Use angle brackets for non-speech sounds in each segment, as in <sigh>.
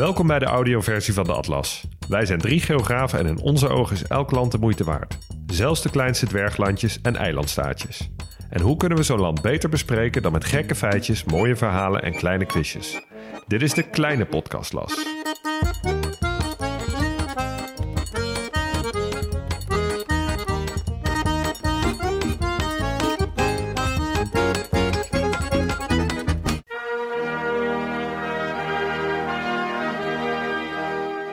Welkom bij de audioversie van de Atlas. Wij zijn drie geografen en in onze ogen is elk land de moeite waard. Zelfs de kleinste dwerglandjes en eilandstaatjes. En hoe kunnen we zo'n land beter bespreken dan met gekke feitjes, mooie verhalen en kleine quizjes? Dit is de kleine podcastlas.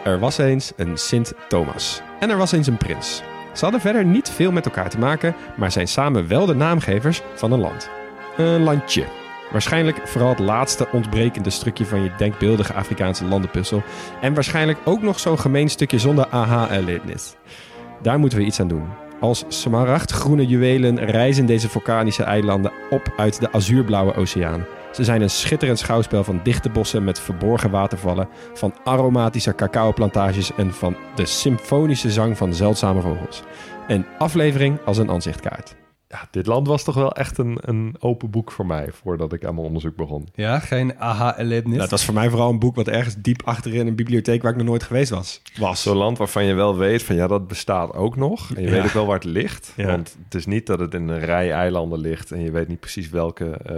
Er was eens een Sint Thomas. En er was eens een prins. Ze hadden verder niet veel met elkaar te maken, maar zijn samen wel de naamgevers van een land. Een landje. Waarschijnlijk vooral het laatste ontbrekende stukje van je denkbeeldige Afrikaanse landenpuzzel. En waarschijnlijk ook nog zo'n gemeen stukje zonder aha-erlebnis. Daar moeten we iets aan doen. Als smaragdgroene juwelen reizen deze vulkanische eilanden op uit de azuurblauwe oceaan. Ze zijn een schitterend schouwspel van dichte bossen met verborgen watervallen, van aromatische cacaoplantages en van de symfonische zang van zeldzame vogels. Een aflevering als een aanzichtkaart. Ja, dit land was toch wel echt een, een open boek voor mij voordat ik aan mijn onderzoek begon. Ja, geen aha-erlebnis. Nou, het was voor mij vooral een boek wat ergens diep achterin een bibliotheek waar ik nog nooit geweest was. Was. Zo'n land waarvan je wel weet van ja, dat bestaat ook nog. En je Ja. weet ook wel waar het ligt. Ja. Want het is niet dat het in een rij eilanden ligt en je weet niet precies welke eh,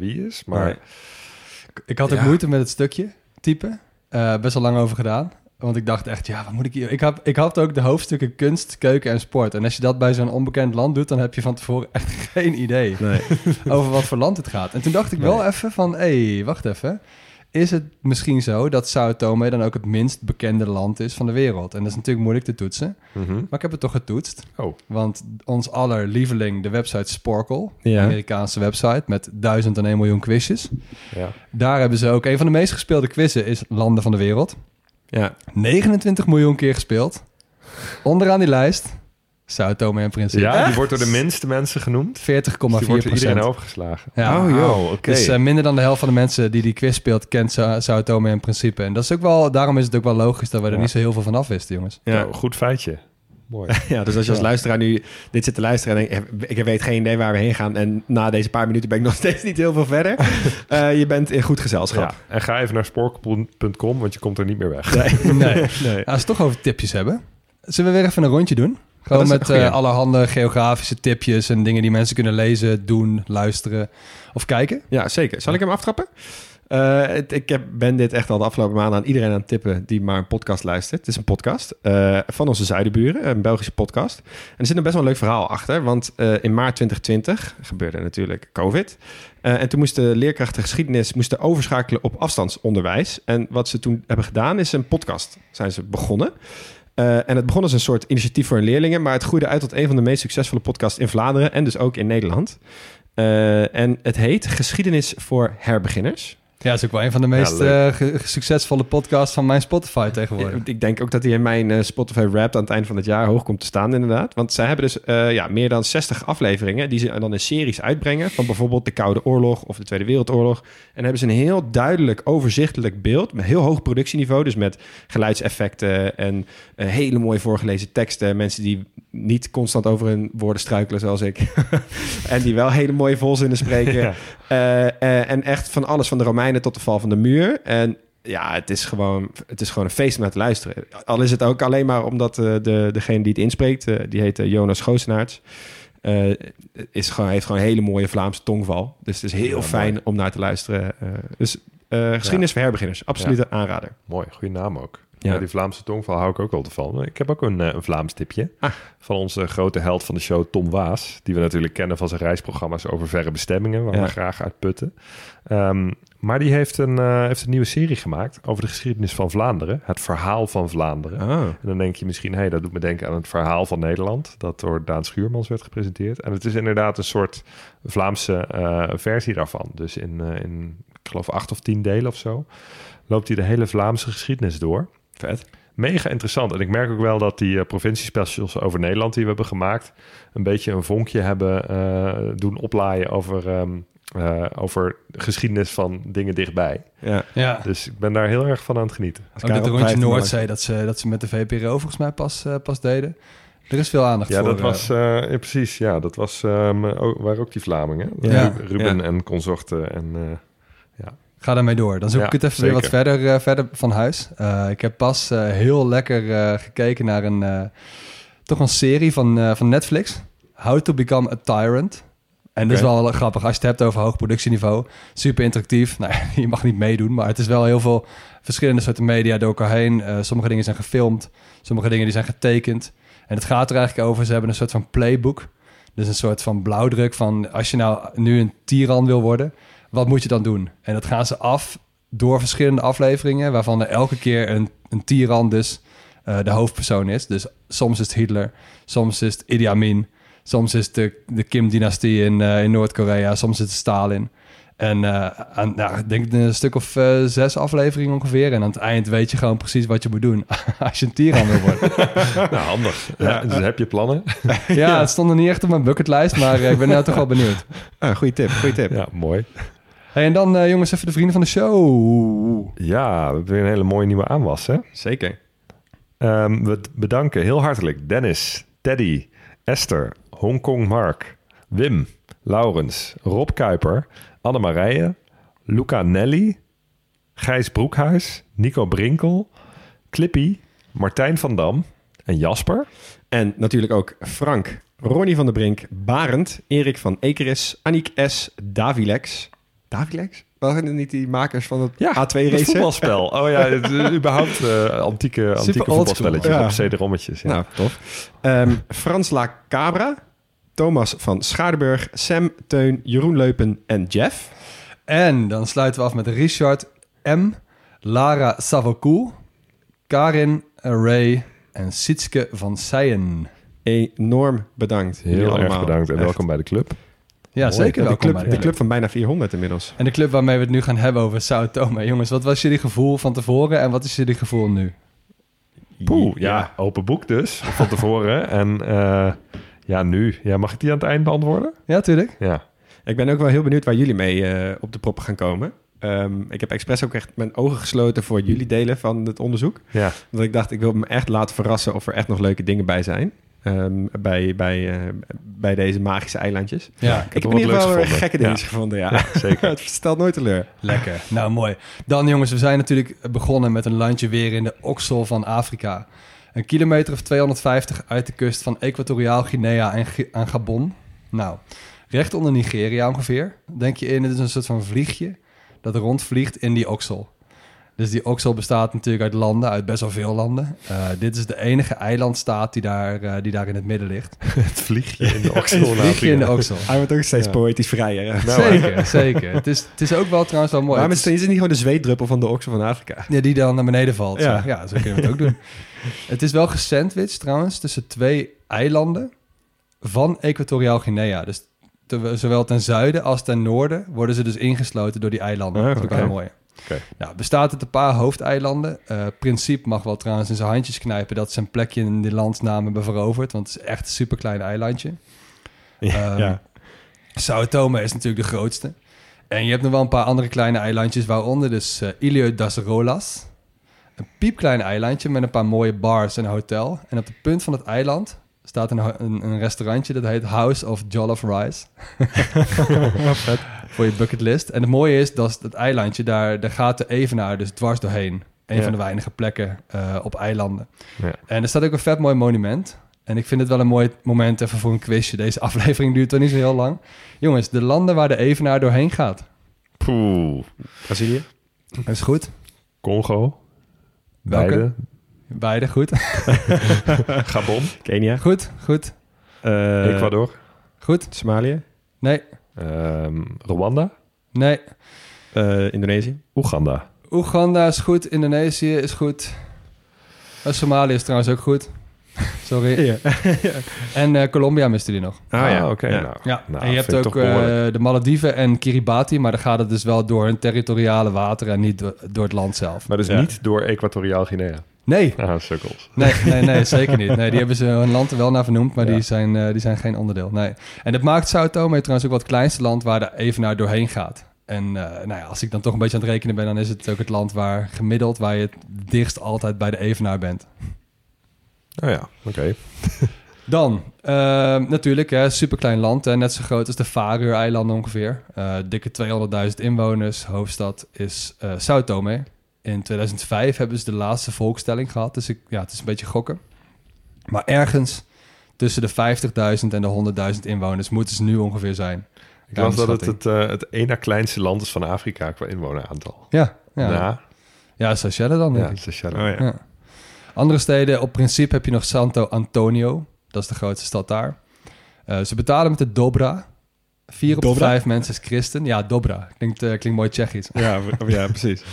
Wie is, maar Ik had ook Ja. moeite met het stukje typen. Eh, best wel lang over gedaan. Want ik dacht echt, ja, wat moet ik hier... Ik, heb, ik had ook de hoofdstukken kunst, keuken en sport. En als je dat bij zo'n onbekend land doet... dan heb je van tevoren <laughs> echt geen idee Nee. <laughs> over wat voor land het gaat. En toen dacht ik wel even van, hé, hey, wacht even. Is het misschien zo dat Sao Tome dan ook het minst bekende land is van de wereld? En dat is natuurlijk moeilijk te toetsen. Mhm. Maar ik heb het toch gettoetst. Oh. Want ons aller lieveling, de website Sporkle... Ja. Amerikaanse website met duizend en één miljoen quizjes... ja. Daar hebben ze ook een van de meest gespeelde quizzen is Landen van de Wereld. Ja. 29 miljoen keer gespeeld. Onderaan die lijst, Sao Tome en Principe. ja, die wordt door de minste mensen genoemd. 40,4 Dus die wordt iedereen procent. overgeslagen. Ja. Oh, joh. Oh, oké. Dus eh, minder dan de helft van de mensen die die quiz speelt, kent Sao, Sao Tome en Principe. En dat is ook wel, daarom is het ook wel logisch dat we er Ja. niet zo heel veel van af wisten, jongens. Ja. Goed feitje. Mooi. <laughs> ja, dus als je als luisteraar nu dit zit te luisteren en denkt, ik weet geen idee waar we heen gaan en na deze paar minuten ben ik nog <laughs> steeds niet heel veel verder. <laughs> Eh, je bent in goed gezelschap. Ja. En ga even naar spoorkapot.com, want je komt er niet meer weg. Nee. Nee. nee. Als we het toch over tipjes hebben, zullen we weer even een rondje doen? Gewoon met eh, allerhande geografische tipjes en dingen die mensen kunnen lezen, doen, luisteren of kijken. Ja, zeker. Zal ik hem aftrappen? Eh, het- ik heb, ben dit echt al de afgelopen maanden aan iedereen aan het tippen die maar een podcast luistert. Het is een podcast eh, van onze zuidenburen, een Belgische podcast. En er zit een best wel een leuk verhaal achter, want in maart 2020 gebeurde natuurlijk COVID. En toen moesten leerkrachten geschiedenis moesten overschakelen op afstandsonderwijs. En wat ze toen hebben gedaan is een podcast zijn ze begonnen. Eh, en het begon als een soort initiatief voor leerlingen, maar het groeide uit tot een van de meest succesvolle podcasts in Vlaanderen en dus ook in Nederland. Eh, en het heet Geschiedenis voor herbeginners. Ja, dat is ook wel een van de meest eh, succesvolle podcasts van mijn Spotify tegenwoordig. Ik denk ook dat hij in mijn eh, Spotify Wrapped aan het eind van het jaar hoog komt te staan, inderdaad. Want zij hebben dus eh, ja, meer dan 60 afleveringen die ze dan in series uitbrengen. Van bijvoorbeeld de Koude Oorlog of de Tweede Wereldoorlog. En hebben ze een heel duidelijk, overzichtelijk beeld. Met heel hoog productieniveau. Dus met geluidseffecten en hele mooi voorgelezen teksten. Mensen die niet constant over hun woorden struikelen, zoals ik. <laughs> en die wel hele mooie volzinnen spreken. <laughs> Eh, eh, en echt van alles, van de Romeinen tot de val van de muur. En ja, het is gewoon, het is gewoon een feest om naar te luisteren. Al is het ook alleen maar omdat eh, de, degene die het inspreekt, die heet Jonas Goosenaerts, is gewoon, heeft gewoon een hele mooie Vlaamse tongval. Dus het is heel Ja, fijn mooi. om naar te luisteren. Dus geschiedenis voor herbeginners, absoluut een aanrader. Mooi, goede naam ook. Ja. Ja. die Vlaamse tongval hou ik ook wel van. Ik heb ook een, eh, een Vlaams tipje Ah. van onze grote held van de show, Tom Waas. Die we natuurlijk kennen van zijn reisprogramma's over verre bestemmingen, waar Ja. we graag uit putten. Ehm, maar die heeft een, eh, heeft een nieuwe serie gemaakt over de geschiedenis van Vlaanderen. Het verhaal van Vlaanderen. Ah. En dan denk je misschien, hé, hey, dat doet me denken aan het verhaal van Nederland, dat door Daan Schuurmans werd gepresenteerd. En het is inderdaad een soort Vlaamse eh, versie daarvan. Dus in, in, ik geloof, acht of tien delen of zo, loopt hij de hele Vlaamse geschiedenis door. Vet. Mega interessant. En ik merk ook wel dat die eh, provinciespecials over Nederland die we hebben gemaakt, een beetje een vonkje hebben eh, doen oplaaien over, ehm, eh, over de geschiedenis van dingen dichtbij. Ja. Ja, Dus ik ben daar heel erg van aan het genieten. Als ook dat rondje vijftien Noordzee dat ze, dat ze met de VPRO volgens mij pas, pas deden. Er is veel aandacht Ja, voor. dat was eh, ja, precies. Ja, dat was ehm, ook, waren ook die Vlamingen. Ja. Ru- Ruben Ja. en consorten. En eh, Ga daarmee door. Dan zoek Ja, ik het even weer wat verder, eh, verder van huis. Eh, ik heb pas eh, heel lekker gekeken naar een, toch een serie van, van Netflix. How to Become a Tyrant. En dat is wel grappig als je het hebt over hoog productieniveau. Super interactief. Nou, <laughs> je mag niet meedoen, maar het is wel heel veel verschillende soorten media door elkaar heen. Sommige dingen zijn gefilmd, sommige dingen die zijn getekend. En het gaat er eigenlijk over, ze hebben een soort van playbook. Dus een soort van blauwdruk van als je nou nu een tiran wil worden, wat moet je dan doen? En dat gaan ze af door verschillende afleveringen, waarvan er elke keer een, een tiran dus eh, de hoofdpersoon is. Dus soms is het Hitler, soms is het Idi Amin, soms is het de, de Kim-dynastie in, eh, in Noord-Korea, soms is het Stalin. En eh, aan, nou, ik denk een stuk of eh, zes afleveringen ongeveer. En aan het eind weet je gewoon precies wat je moet doen <laughs> als je een tiran wil worden. <laughs> nou, handig. Ja, dus heb je plannen? ja, <laughs> het stond er niet echt op mijn bucketlijst, maar eh, ik ben nou toch wel benieuwd. Ah, goede tip, goede tip. Ja, mooi. Hey, en dan eh, jongens, even de vrienden van de show. Ja, we hebben weer een hele mooie nieuwe aanwas, hè? Zeker. Ehm, we bedanken heel hartelijk Dennis, Teddy, Esther, Hongkong Mark, Wim, Laurens, Rob Kuiper, Annemarije, Luca Nelly, Gijs Broekhuis, Nico Brinkel, Clippy, Martijn van Dam en Jasper. En natuurlijk ook Frank, Ronnie van der Brink, Barend, Erik van Ekeris, Aniek S, Davilex. Davilex? Waren het niet die makers van het A2 het race? voetbalspel. Oh ja, het, <laughs> überhaupt eh, antieke, antieke voetbalspelletjes Ja. op CD-rommetjes. Ja. Nou, tof. Ehm, Frans La Cabra, Thomas van Schaardenburg, Sam, Teun, Jeroen Leupen en Jeff. En dan sluiten we af met Richard M, Lara Savokoul, Karin Ray en Sitske van Seijen. Enorm bedankt. Heel erg allemaal. bedankt en Echt. welkom bij de club. Ja, Mooi. zeker Ja, de, club, de club van bijna 400 inmiddels. En de club waarmee we het nu gaan hebben over Sao Tome. Jongens, wat was jullie gevoel van tevoren en wat is jullie gevoel nu? Poeh, ja, open boek dus, van tevoren. <laughs> En eh, ja, nu. Ja, mag ik die aan het eind beantwoorden? Ja, tuurlijk. Ja. Ik ben ook wel heel benieuwd waar jullie mee eh, op de proppen gaan komen. Ehm, ik heb expres ook echt mijn ogen gesloten voor jullie delen van het onderzoek. Ja, Want ik dacht, ik wil me echt laten verrassen of er echt nog leuke dingen bij zijn. Ehm, bij, bij, eh, bij deze magische eilandjes. Ja, Ik heb in ieder geval gekke Ja. dingen gevonden, ja. zeker. <laughs> het stelt nooit teleur. lekker. Nou, mooi. Dan jongens, we zijn natuurlijk begonnen met een landje weer in de oksel van Afrika. Een kilometer of 250 uit de kust van Equatoriaal Guinea en, en Gabon. Nou, recht onder Nigeria ongeveer. Denk je in, het is een soort van vliegje dat rondvliegt in die oksel. Dus die oksel bestaat natuurlijk uit landen, uit best wel veel landen. Eh, dit is de enige eilandstaat die daar, eh, die daar in het midden ligt. <laughs> Het vliegje in de <laughs> oksel. Een vliegje in de oksel. Hij wordt ook steeds Ja. poëtisch vrijer. Nou, zeker, zeker. Het is, het is ook wel trouwens wel mooi. Waarom Het is, is het niet gewoon de zweetdruppel van de oksel van Afrika? Ja, die dan naar beneden valt. Ja. Ja, ja zo kunnen we het ook doen. <laughs> Het is wel gesandwiched trouwens tussen twee eilanden van Equatoriaal Guinea. Dus te- zowel ten zuiden als ten noorden worden ze dus ingesloten door die eilanden. Ah, dat is ook oké. wel mooi. Oké. Nou, bestaat uit een paar hoofdeilanden. Eh Principe mag wel trouwens in zijn handjes knijpen dat ze een plekje in die landsnaam hebben veroverd. Want het is echt een superklein eilandje. Ja. Ehm, ja. Sao Tome is natuurlijk de grootste. En je hebt nog wel een paar andere kleine eilandjes, waaronder dus eh Ilho das Rolas. Een piepklein eilandje met een paar mooie bars en een hotel. En op de punt van het eiland staat een, een, een restaurantje dat heet House of Jollof Rice. <laughs> Voor je bucketlist. En het mooie is dat het eilandje, daar, daar gaat de Evenaar dus dwars doorheen. Een Ja. van de weinige plekken eh, op eilanden. Ja. En er staat ook een vet mooi monument. En ik vind het wel een mooi moment even voor een quizje. Deze <laughs> aflevering duurt toch niet zo heel lang. Jongens, de landen waar de Evenaar doorheen gaat. Poeh. Brazilië? Dat is goed. Congo. Welke? Beide. Beide, goed. <laughs> Gabon. Kenia? Goed, goed, Eh, Ecuador. goed. Somalië? Nee, Ehm, Rwanda. nee. Eh, Indonesië? Oeganda. Oeganda is goed. Indonesië is goed. Eh, Somalië is trouwens ook goed. <laughs> Sorry. Ja. <laughs> En eh, Colombia miste die nog. Ah, ja, oké. Ja. Nou, Ja, nou, en je hebt ook eh, de Malediven en Kiribati, maar dan gaat het dus wel door hun territoriale water en niet door, door het land zelf. Maar dus Ja. niet door Equatoriaal Guinea. Nee, Ah, sukkels. nee, nee, nee, <laughs> zeker niet. Nee, die hebben ze hun land er wel naar vernoemd, maar Ja. die, zijn, eh, die zijn geen onderdeel. Nee. En dat maakt Sao Tome trouwens ook wel het kleinste land waar de Evenaar doorheen gaat. En eh, nou ja, als ik dan toch een beetje aan het rekenen ben, dan is het ook het land waar gemiddeld, waar je het dichtst altijd bij de Evenaar bent. Oh ja, oké. <laughs> Dan, eh, natuurlijk, hè, superklein land, hè, net zo groot als de Faroe-eilanden ongeveer. Eh, dikke 200.000 inwoners, hoofdstad is eh Sao Tome. In 2005 hebben ze de laatste volkstelling gehad, dus ik, ja, het is een beetje gokken. Maar ergens tussen de 50.000 en de 100.000 inwoners moeten ze nu ongeveer zijn. Ik las dat het het, eh, het ene kleinste land is van Afrika qua inwoneraantal. Ja, ja. Na, ja Seychelles dan, denk ja, ik. Seychelles. Oh ja. Ja. Andere steden, op principe heb je nog Santo Antonio. Dat is de grootste stad daar. Eh, ze betalen met de Dobra. Vier op Dobra? vijf mensen is christen. Ja, Dobra. Klinkt, eh, klinkt mooi Tsjechisch. Ja, <laughs> ja, precies.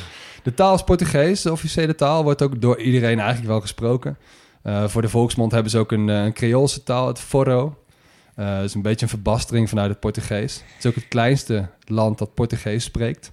De taal is Portugees. De officiële taal wordt ook door iedereen eigenlijk wel gesproken. Eh, voor de volksmond hebben ze ook een, eh, een Creoolse taal, het Forro. Eh dat is een beetje een verbastering vanuit het Portugees. Het is ook het kleinste land dat Portugees spreekt.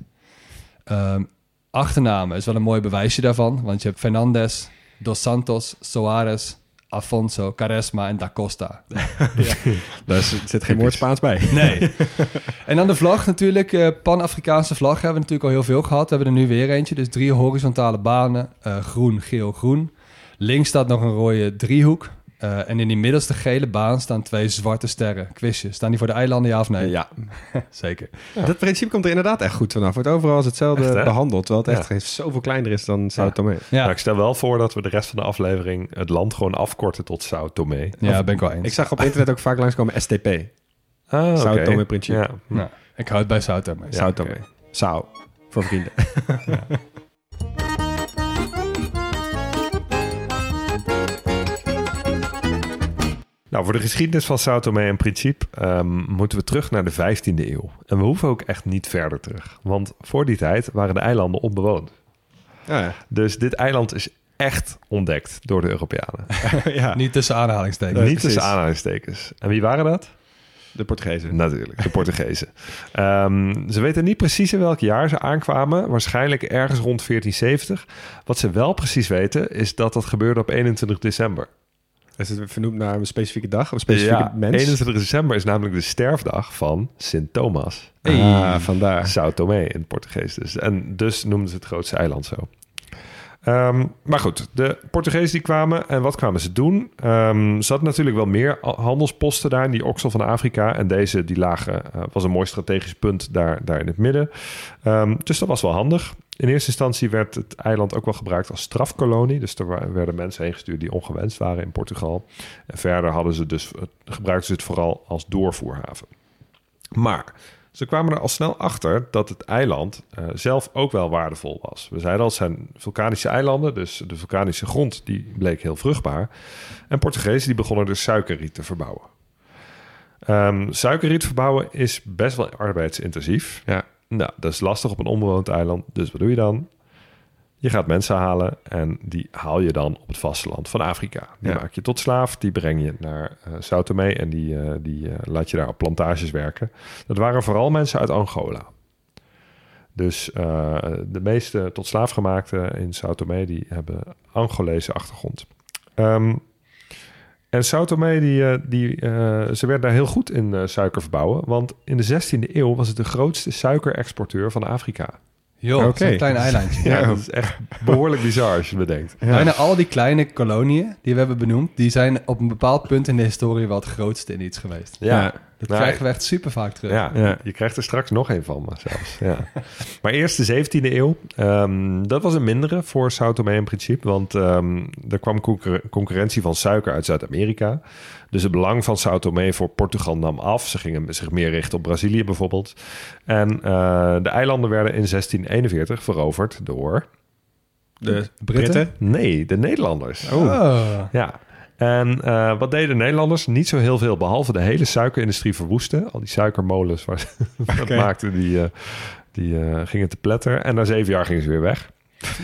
Ehm, achternamen is wel een mooi bewijsje daarvan. Want je hebt Fernandes, Dos Santos, Soares, Afonso, Caresma en Da Costa. <laughs> Daar is- zit geen woord Spaans bij. Nee. <laughs> en dan de vlag natuurlijk. eh, Pan-Afrikaanse vlag hebben we natuurlijk al heel veel gehad. We hebben er nu weer eentje. Dus drie horizontale banen. eh, groen, geel, groen. Links staat nog een rode driehoek. Eh, en in die middelste gele baan staan twee zwarte sterren. Quizje. Staan die voor de eilanden, ja of nee? Ja, <laughs> Zeker. dat principe komt er inderdaad echt goed vanaf. Wordt overal als hetzelfde Echt, behandeld. Terwijl het echt Ja. zoveel kleiner is dan Sao Ja. Tome. Ja, Nou, ik stel wel voor dat we de rest van de aflevering het land gewoon afkorten tot Sao Tome. ja ben ik wel eens. Ik zag op internet ook vaak langskomen STP. Ah, Sao. Tome Principe. Ja. Nou, ik hou het bij Sao Tome. Sao oké. Tome. Sao. Voor vrienden. Nou, voor de geschiedenis van Sao Tome en Principe ehm, moeten we terug naar de 15e eeuw. En we hoeven ook echt niet verder terug. Want voor die tijd waren de eilanden onbewoond. Ja. Dus dit eiland is echt ontdekt door de Europeanen. <laughs> ja. Niet tussen aanhalingstekens. Niet precies. tussen aanhalingstekens. En wie waren dat? De Portugezen. Natuurlijk, de Portugezen. Ehm, ze weten niet precies in welk jaar ze aankwamen. Waarschijnlijk ergens rond 1470. Wat ze wel precies weten, is dat dat gebeurde op 21 december. Is het vernoemd naar een specifieke dag? Of een specifieke ja, mens? 21 december is namelijk de sterfdag van Sint Thomas. Ah, vandaar. Sao Tomé in het Portugees dus. En dus noemden ze het grootste eiland zo. Ehm, maar goed, de Portugezen die kwamen en wat kwamen ze doen? Ehm ze hadden natuurlijk wel meer handelsposten daar in die oksel van Afrika. En deze die lagen, eh, was een mooi strategisch punt daar, daar in het midden. Ehm, dus dat was wel handig. In eerste instantie werd het eiland ook wel gebruikt als strafkolonie. Dus er werden mensen heen gestuurd die ongewenst waren in Portugal. En verder hadden ze dus, gebruikten ze het vooral als doorvoerhaven. Maar ze kwamen er al snel achter dat het eiland eh, zelf ook wel waardevol was. We zeiden al, het zijn vulkanische eilanden, dus de vulkanische grond die bleek heel vruchtbaar. En Portugezen die begonnen dus suikerriet te verbouwen. Ehm, suikerriet verbouwen is best wel arbeidsintensief. Ja. Nou, dat is lastig op een onbewoond eiland. Dus wat doe je dan? Je gaat mensen halen en die haal je dan op het vasteland van Afrika. Die Ja. maak je tot slaaf, die breng je naar eh Sao Tomé en die, eh, die eh, laat je daar op plantages werken. Dat waren vooral mensen uit Angola. Dus de meeste tot slaaf gemaakte in Sao Tomé, die hebben Angolese achtergrond. Ehm, en Sao Tomé, die, eh, die, eh, ze werd daar heel goed in eh, suiker verbouwen. Want in de 16e eeuw was het de grootste suikerexporteur van Afrika. Joh, zo'n klein eilandje. Ja, dat is echt behoorlijk bizar als je het bedenkt. Bijna al die kleine koloniën die we hebben benoemd, die zijn op een bepaald punt in de historie wel het grootste in iets geweest. Ja. Dat Nou, krijgen we echt super vaak terug. Ja, Ja. je krijgt er straks nog een van, maar zelfs. Ja. <laughs> maar eerst de 17e eeuw. Ehm, dat was een mindere voor Sao Tomé in principe. Want ehm, er kwam concurre- concurrentie van suiker uit Zuid-Amerika. Dus het belang van Sao Tomé voor Portugal nam af. Ze gingen zich meer richten op Brazilië bijvoorbeeld. En eh, de eilanden werden in 1641 veroverd door... De Britten? Nee, de Nederlanders. Oh. Ja. En eh, wat deden de Nederlanders? Niet zo heel veel, behalve de hele suikerindustrie verwoesten. Al die suikermolens waar ze <laughs> dat Oké. maakten, die, eh, die eh, gingen te pletter. En na zeven jaar gingen ze weer weg.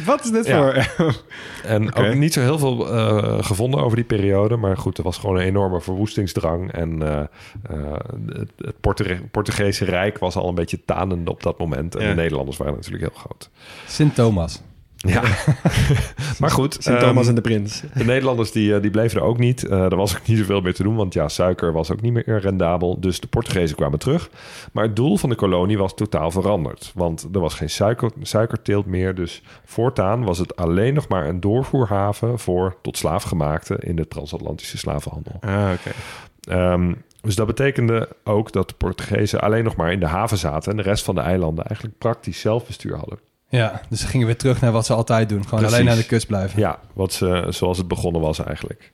Wat is dit Ja. voor... <laughs> En ook niet zo heel veel eh, gevonden over die periode. Maar goed, er was gewoon een enorme verwoestingsdrang. En eh, eh, het, het Portuge- Portugese Rijk was al een beetje tanende op dat moment. En Ja. de Nederlanders waren natuurlijk heel groot. Sint Thomas. Ja, <laughs> maar goed. Sint Thomas ehm, en de Prins. De Nederlanders die, eh, die bleven er ook niet. Eh, er was ook niet zoveel meer te doen, want ja, suiker was ook niet meer rendabel. Dus de Portugezen kwamen terug. Maar het doel van de kolonie was totaal veranderd. Want er was geen suiker, suikerteelt meer. Dus voortaan was het alleen nog maar een doorvoerhaven voor tot slaafgemaakte in de transatlantische slavenhandel. Ah, oké. Ehm, dus dat betekende ook dat de Portugezen alleen nog maar in de haven zaten en de rest van de eilanden eigenlijk praktisch zelfbestuur hadden. Ja, dus ze gingen weer terug naar wat ze altijd doen. Gewoon Precies. alleen naar de kust blijven. Ja, wat ze, zoals het begonnen was eigenlijk.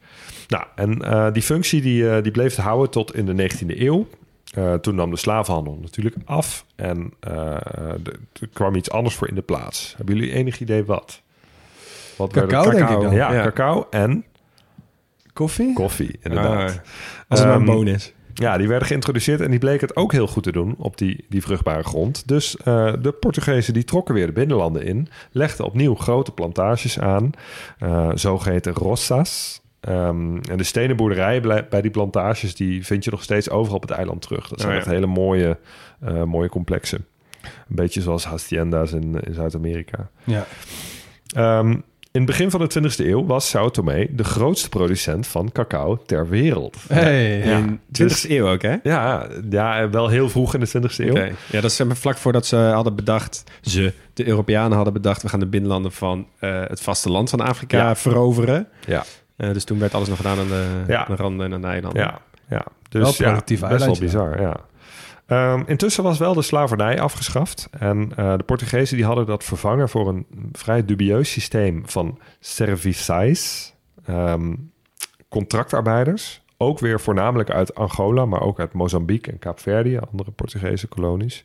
Nou, en eh, die functie die, eh, die bleef het houden tot in de 19e eeuw. Eh, toen nam de slavenhandel natuurlijk af en eh, er kwam iets anders voor in de plaats. Hebben jullie enig idee wat? wat Cacao, denk ik dan. Ja, Ja. cacao en Koffie? koffie, inderdaad. Ah, als het maar een Ehm, boon is. Ja, die werden geïntroduceerd en die bleken het ook heel goed te doen op die, die vruchtbare grond. Dus eh, de Portugezen die trokken weer de binnenlanden in, legden opnieuw grote plantages aan, eh zogeheten roças. Ehm, en de stenen boerderijen bij die plantages, die vind je nog steeds overal op het eiland terug. Dat zijn Oh ja. echt hele mooie, eh, mooie complexen. Een beetje zoals hacienda's in, in Zuid-Amerika. Ja. Ehm, in het begin van de 20e eeuw was Sao Tomé de grootste producent van cacao ter wereld. Hey. Ja. In 20e eeuw ook, hè? Ja, ja, wel heel vroeg in de 20e eeuw. Oké. Ja, dat is vlak voordat ze hadden bedacht... Ze, de Europeanen hadden bedacht... we gaan de binnenlanden van eh, het vasteland van Afrika Ja. veroveren. Ja, Eh, dus toen werd alles nog gedaan aan de, Ja. aan de randen en aan de eilanden. ja, ja. Dus Wel ja, productief best wel bizar, ja. Ehm, intussen was wel de slavernij afgeschaft. En eh, de Portugezen die hadden dat vervangen voor een vrij dubieus systeem van serviçais, ehm, contractarbeiders. Ook weer voornamelijk uit Angola, maar ook uit Mozambique en Kaapverdië, andere Portugese kolonies.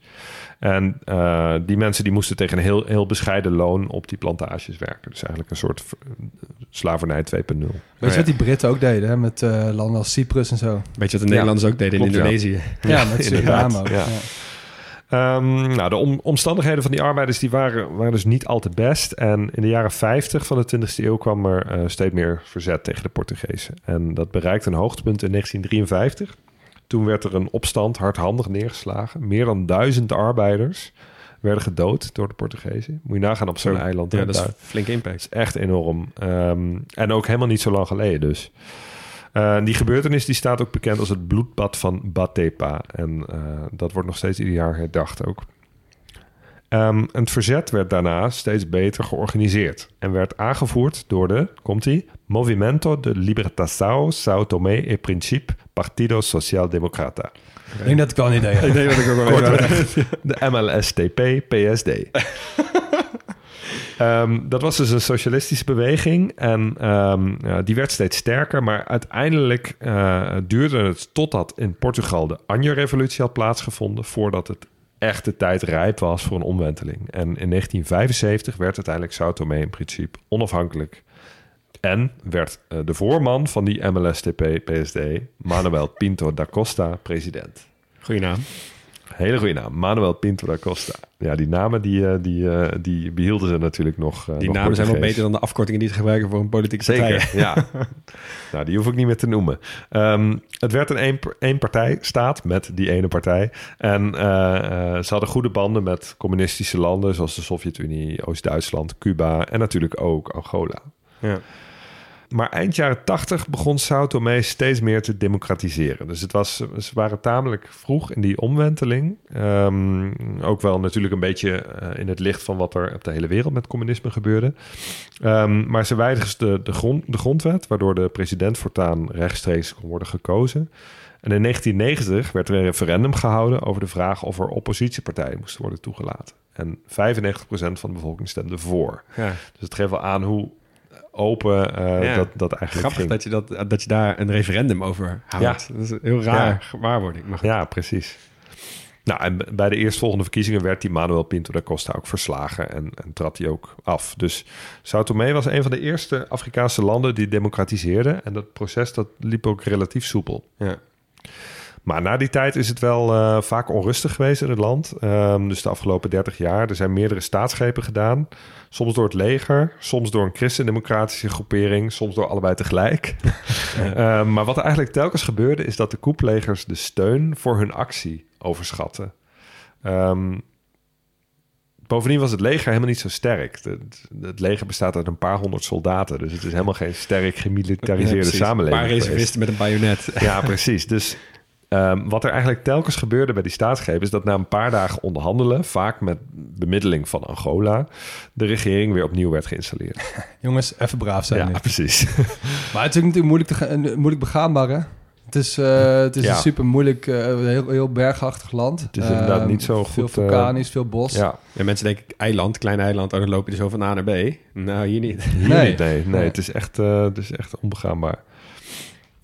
En eh, die mensen die moesten tegen een heel, heel bescheiden loon op die plantages werken. Dus eigenlijk een soort slavernij 2.0. Weet je wat die Britten ook deden? Hè? Met eh, landen als Cyprus en zo. Weet je wat de Nederlanders ook deden in Klopt, ja. Indonesië? Ja, met Suriname ook. Ehm, nou, de om- omstandigheden van die arbeiders die waren, waren dus niet al te best. En in de jaren 50 van de 20e eeuw kwam er eh, steeds meer verzet tegen de Portugezen. En dat bereikte een hoogtepunt in 1953. Toen werd er een opstand hardhandig neergeslagen. Meer dan duizend arbeiders werden gedood door de Portugezen. Moet je nagaan op zo'n Zo. eiland. Ja, dat is flinke impact. is echt enorm. Ehm, en ook helemaal niet zo lang geleden dus. Eh, die gebeurtenis die staat ook bekend als het bloedbad van Batepa. En eh, dat wordt nog steeds ieder jaar herdacht ook. Ehm, het verzet werd daarna steeds beter georganiseerd. En werd aangevoerd door de, komt ie, Movimento de Libertação Sao Tomé e Principe Partido Social Democrata. Ik denk dat ik al een idee heb. Ik denk dat ik ook wel weet. De MLSTP PSD. <laughs> Ehm, dat was dus een socialistische beweging en ehm, ja, die werd steeds sterker, maar uiteindelijk eh, duurde het totdat in Portugal de Anjo-revolutie had plaatsgevonden voordat het echt de tijd rijp was voor een omwenteling. En in 1975 werd uiteindelijk Sao Tome in principe onafhankelijk en werd eh, de voorman van die MLSTP-PSD, Manuel Pinto da Costa, president. Goeie naam. Hele goede naam, Manuel Pinto da Costa. Ja, die namen die, eh, die, eh, die behielden ze natuurlijk nog. eh, Die nog namen zijn wel beter dan de afkortingen die ze gebruiken voor een politieke Zeker, partij. ja. <laughs> nou, die hoef ik niet meer te noemen. Ehm, het werd een één, één partij staat met die ene partij. En ze hadden goede banden met communistische landen... zoals de Sovjet-Unie, Oost-Duitsland, Cuba en natuurlijk ook Angola. Ja. Maar eind jaren 80 begon Sao Tome steeds meer te democratiseren. Dus het was, ze waren tamelijk vroeg in die omwenteling. Ehm, ook wel natuurlijk een beetje eh, in het licht van wat er op de hele wereld met communisme gebeurde. Ehm, maar ze wijzigden de, de, grond, de grondwet, waardoor de president voortaan rechtstreeks kon worden gekozen. En in 1990 werd er een referendum gehouden over de vraag of er oppositiepartijen moesten worden toegelaten. En 95% van de bevolking stemde voor. Ja. Dus het geeft wel aan hoe open eh, Ja. dat, dat eigenlijk Grappig ging. dat je, dat, dat je daar een referendum over houdt. Dat is een heel raar gewaarwording. Maar goed. Ja, precies. Nou, en bij de eerstvolgende verkiezingen werd die Manuel Pinto da Costa ook verslagen en, en trad hij ook af. Dus Sao Tome was een van de eerste Afrikaanse landen die democratiseerden. En dat proces dat liep ook relatief soepel. Ja. Maar na die tijd is het wel eh, vaak onrustig geweest in het land. Ehm, dus de afgelopen 30 jaar. Er zijn meerdere staatsgrepen gedaan. Soms door het leger, soms door een christendemocratische groepering, soms door allebei tegelijk. <laughs> Ehm, maar wat er eigenlijk telkens gebeurde, is dat de koeplegers de steun voor hun actie overschatten. Ehm, bovendien was het leger helemaal niet zo sterk. Het, het leger bestaat uit een paar honderd soldaten. Dus het is helemaal geen sterk gemilitariseerde Ja, samenleving. Een paar reservisten met een bajonet. Ja, precies. Dus ehm, wat er eigenlijk telkens gebeurde bij die staatsgreep... is dat na een paar dagen onderhandelen... vaak met bemiddeling van Angola... de regering weer opnieuw werd geïnstalleerd. <laughs> Jongens, even braaf zijn. ja, nu. precies. <laughs> Maar het is natuurlijk moeilijk, te, eh, moeilijk begaanbaar, hè? Het is, eh, het is Ja. een super moeilijk, eh, heel, heel bergachtig land. Het is inderdaad Ehm, niet zo Veel goed, eh, vulkanisch, veel bos. ja, En mensen denken, eiland, klein eiland, oh, dan loop je er zo van A naar B. Nou, hier niet. Hier Nee. niet, nee, nee, Nee. Het, is echt, eh, het is echt onbegaanbaar.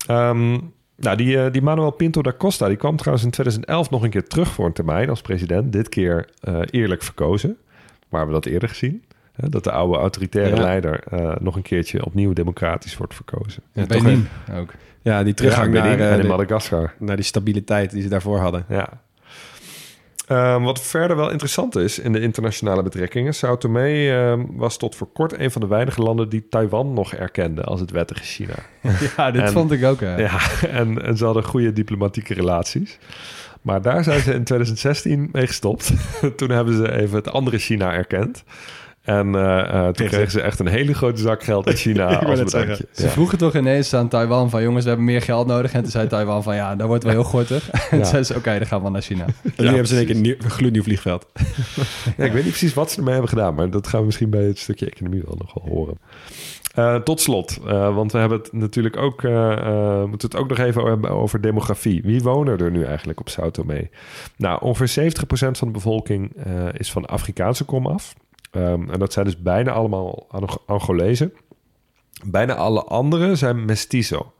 Ehm, nou, die, eh, die Manuel Pinto da Costa... die kwam trouwens in 2011 nog een keer terug voor een termijn als president. Dit keer eh, eerlijk verkozen. Maar we hebben dat eerder gezien. Hè, dat de oude autoritaire Ja. leider... eh, nog een keertje opnieuw democratisch wordt verkozen. Ja, toch een- ook. Ja, die teruggang Ja, naar, en in de- Madagaskar. naar die stabiliteit die ze daarvoor hadden. Ja. Ehm, wat verder wel interessant is in de internationale betrekkingen... Sao Tome ehm, was tot voor kort een van de weinige landen... die Taiwan nog erkende als het wettige China. <laughs> Ja, dit En- vond ik ook. hè. Ja, en, en ze hadden goede diplomatieke relaties. Maar daar zijn ze in 2016 mee gestopt. <laughs> toen hebben ze even het andere China erkend. En eh, eh, toen kregen ze echt een hele grote zak geld in <laughs> China als bedankje. Ze vroegen toch ineens aan Taiwan van... jongens, we hebben meer geld nodig. En toen zei Taiwan van... ja, dat wordt wel heel gortig. <laughs> En toen zeiden ze... oké, dan gaan we naar China. <laughs> En nu hebben ze één keer een, nieuw, een gloednieuw vliegveld. Ja, ik weet niet precies wat ze ermee hebben gedaan, maar dat gaan we misschien bij het stukje economie wel nog wel horen. Eh, tot slot, want we hebben het natuurlijk ook, eh, moeten het ook nog even hebben over demografie. Wie wonen er nu eigenlijk op Sao Tome? Nou, ongeveer 70% van de bevolking is van Afrikaanse komaf. Ehm, en dat zijn dus bijna allemaal Ang- Angolezen. Bijna alle anderen zijn mestizo.